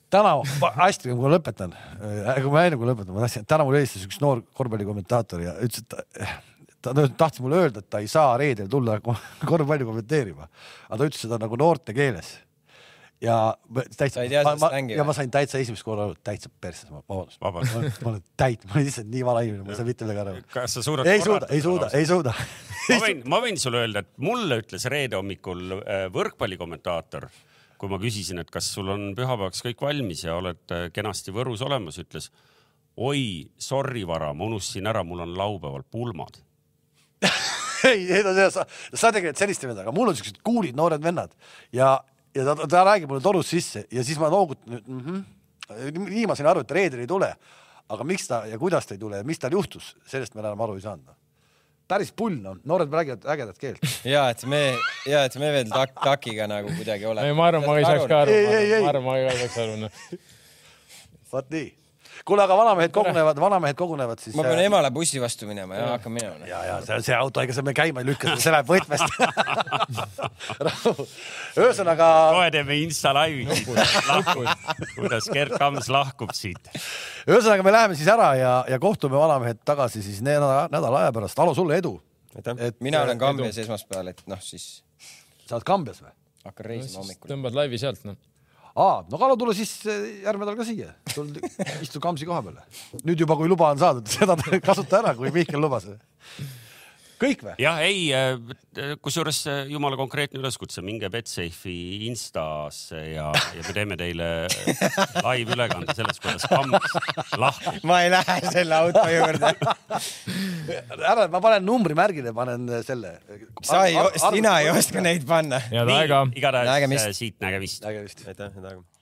täna, hästi, kui ma lõpetan, äh, kui ma enne kui lõpetan, ma tahtsin, täna mul helistas üks noor korvpallikommentaator ja ütles, et ta, ta tahtis mulle öelda, et ta ei saa reedel tulla korvpalli kommenteerima, aga ta ütles seda nagu noorte keeles ja täitsa, ma, ja ma sain täitsa esimest korda aru, täitsa perses, vabandust. ma olen täit, ma olen lihtsalt nii vana inimene, ma ei saa mitte midagi aru. kas sa suudad? ei suuda, ei suuda, ei suuda. ma võin, ma võin sulle öelda, et mulle ütles reede hommikul äh, võrkpallikommentaator, kui ma küsisin, et kas sul on pühapäevaks kõik valmis ja oled äh, kenasti Võrus olemas, ütles oi, sorry, Vara, ma unustasin ära, mul on laupäeval pulmad ei, ei no sa, sa tegelikult sellist ei venda, aga mul on siuksed kuulid noored vennad ja ja ta, ta räägib mulle torust sisse ja siis ma noogutan, et mm -hmm. nii ma sain aru, et reedel ei tule. aga miks ta ja kuidas ta ei tule ja mis tal juhtus, sellest me enam aru ei saanud. päris pull on, noored räägivad ägedat keelt. ja et me, ja et me veel tak, takiga nagu kuidagi oleme. ei, ma arvan, ma ei saaks ka aru. ma arvan, ma ei saaks aru. Noh. vot nii kuule, aga vanamehed kogunevad, vanamehed kogunevad siis. ma pean äh, emale bussi vastu minema ja hakkan minema. ja, ja see, see auto, ega sa me käima ei lükka, see läheb võtmest ühesõnaga. kohe teeme Insta laivi kuidas Gerd Kams lahkub siit. ühesõnaga, me läheme siis ära ja, ja kohtume vanamehed tagasi siis nädala, nädala aja pärast. Alo, sulle edu. et mina olen Kambjas esmaspäeval, et noh, siis. sa oled Kambjas või? hakkan reisima hommikul. tõmbad laivi sealt, noh aa, no Kalo, tule siis järgmine nädal ka siia, istu Kamsi koha peale. nüüd juba, kui luba on saadud, seda kasuta ära, kui Mihkel lubas kõik või? jah, ei, äh, kusjuures äh, jumala konkreetne üleskutse, minge Betsafe'i Instasse ja, ja me teeme teile äh, live ülekande sellest, kuidas Kams lahkub. ma ei lähe selle auto juurde ära, ma panen numbrimärgile, panen selle. sa ei, sina ei oska neid panna. igatahes siit nägemist. nägemist. aitäh, head aega.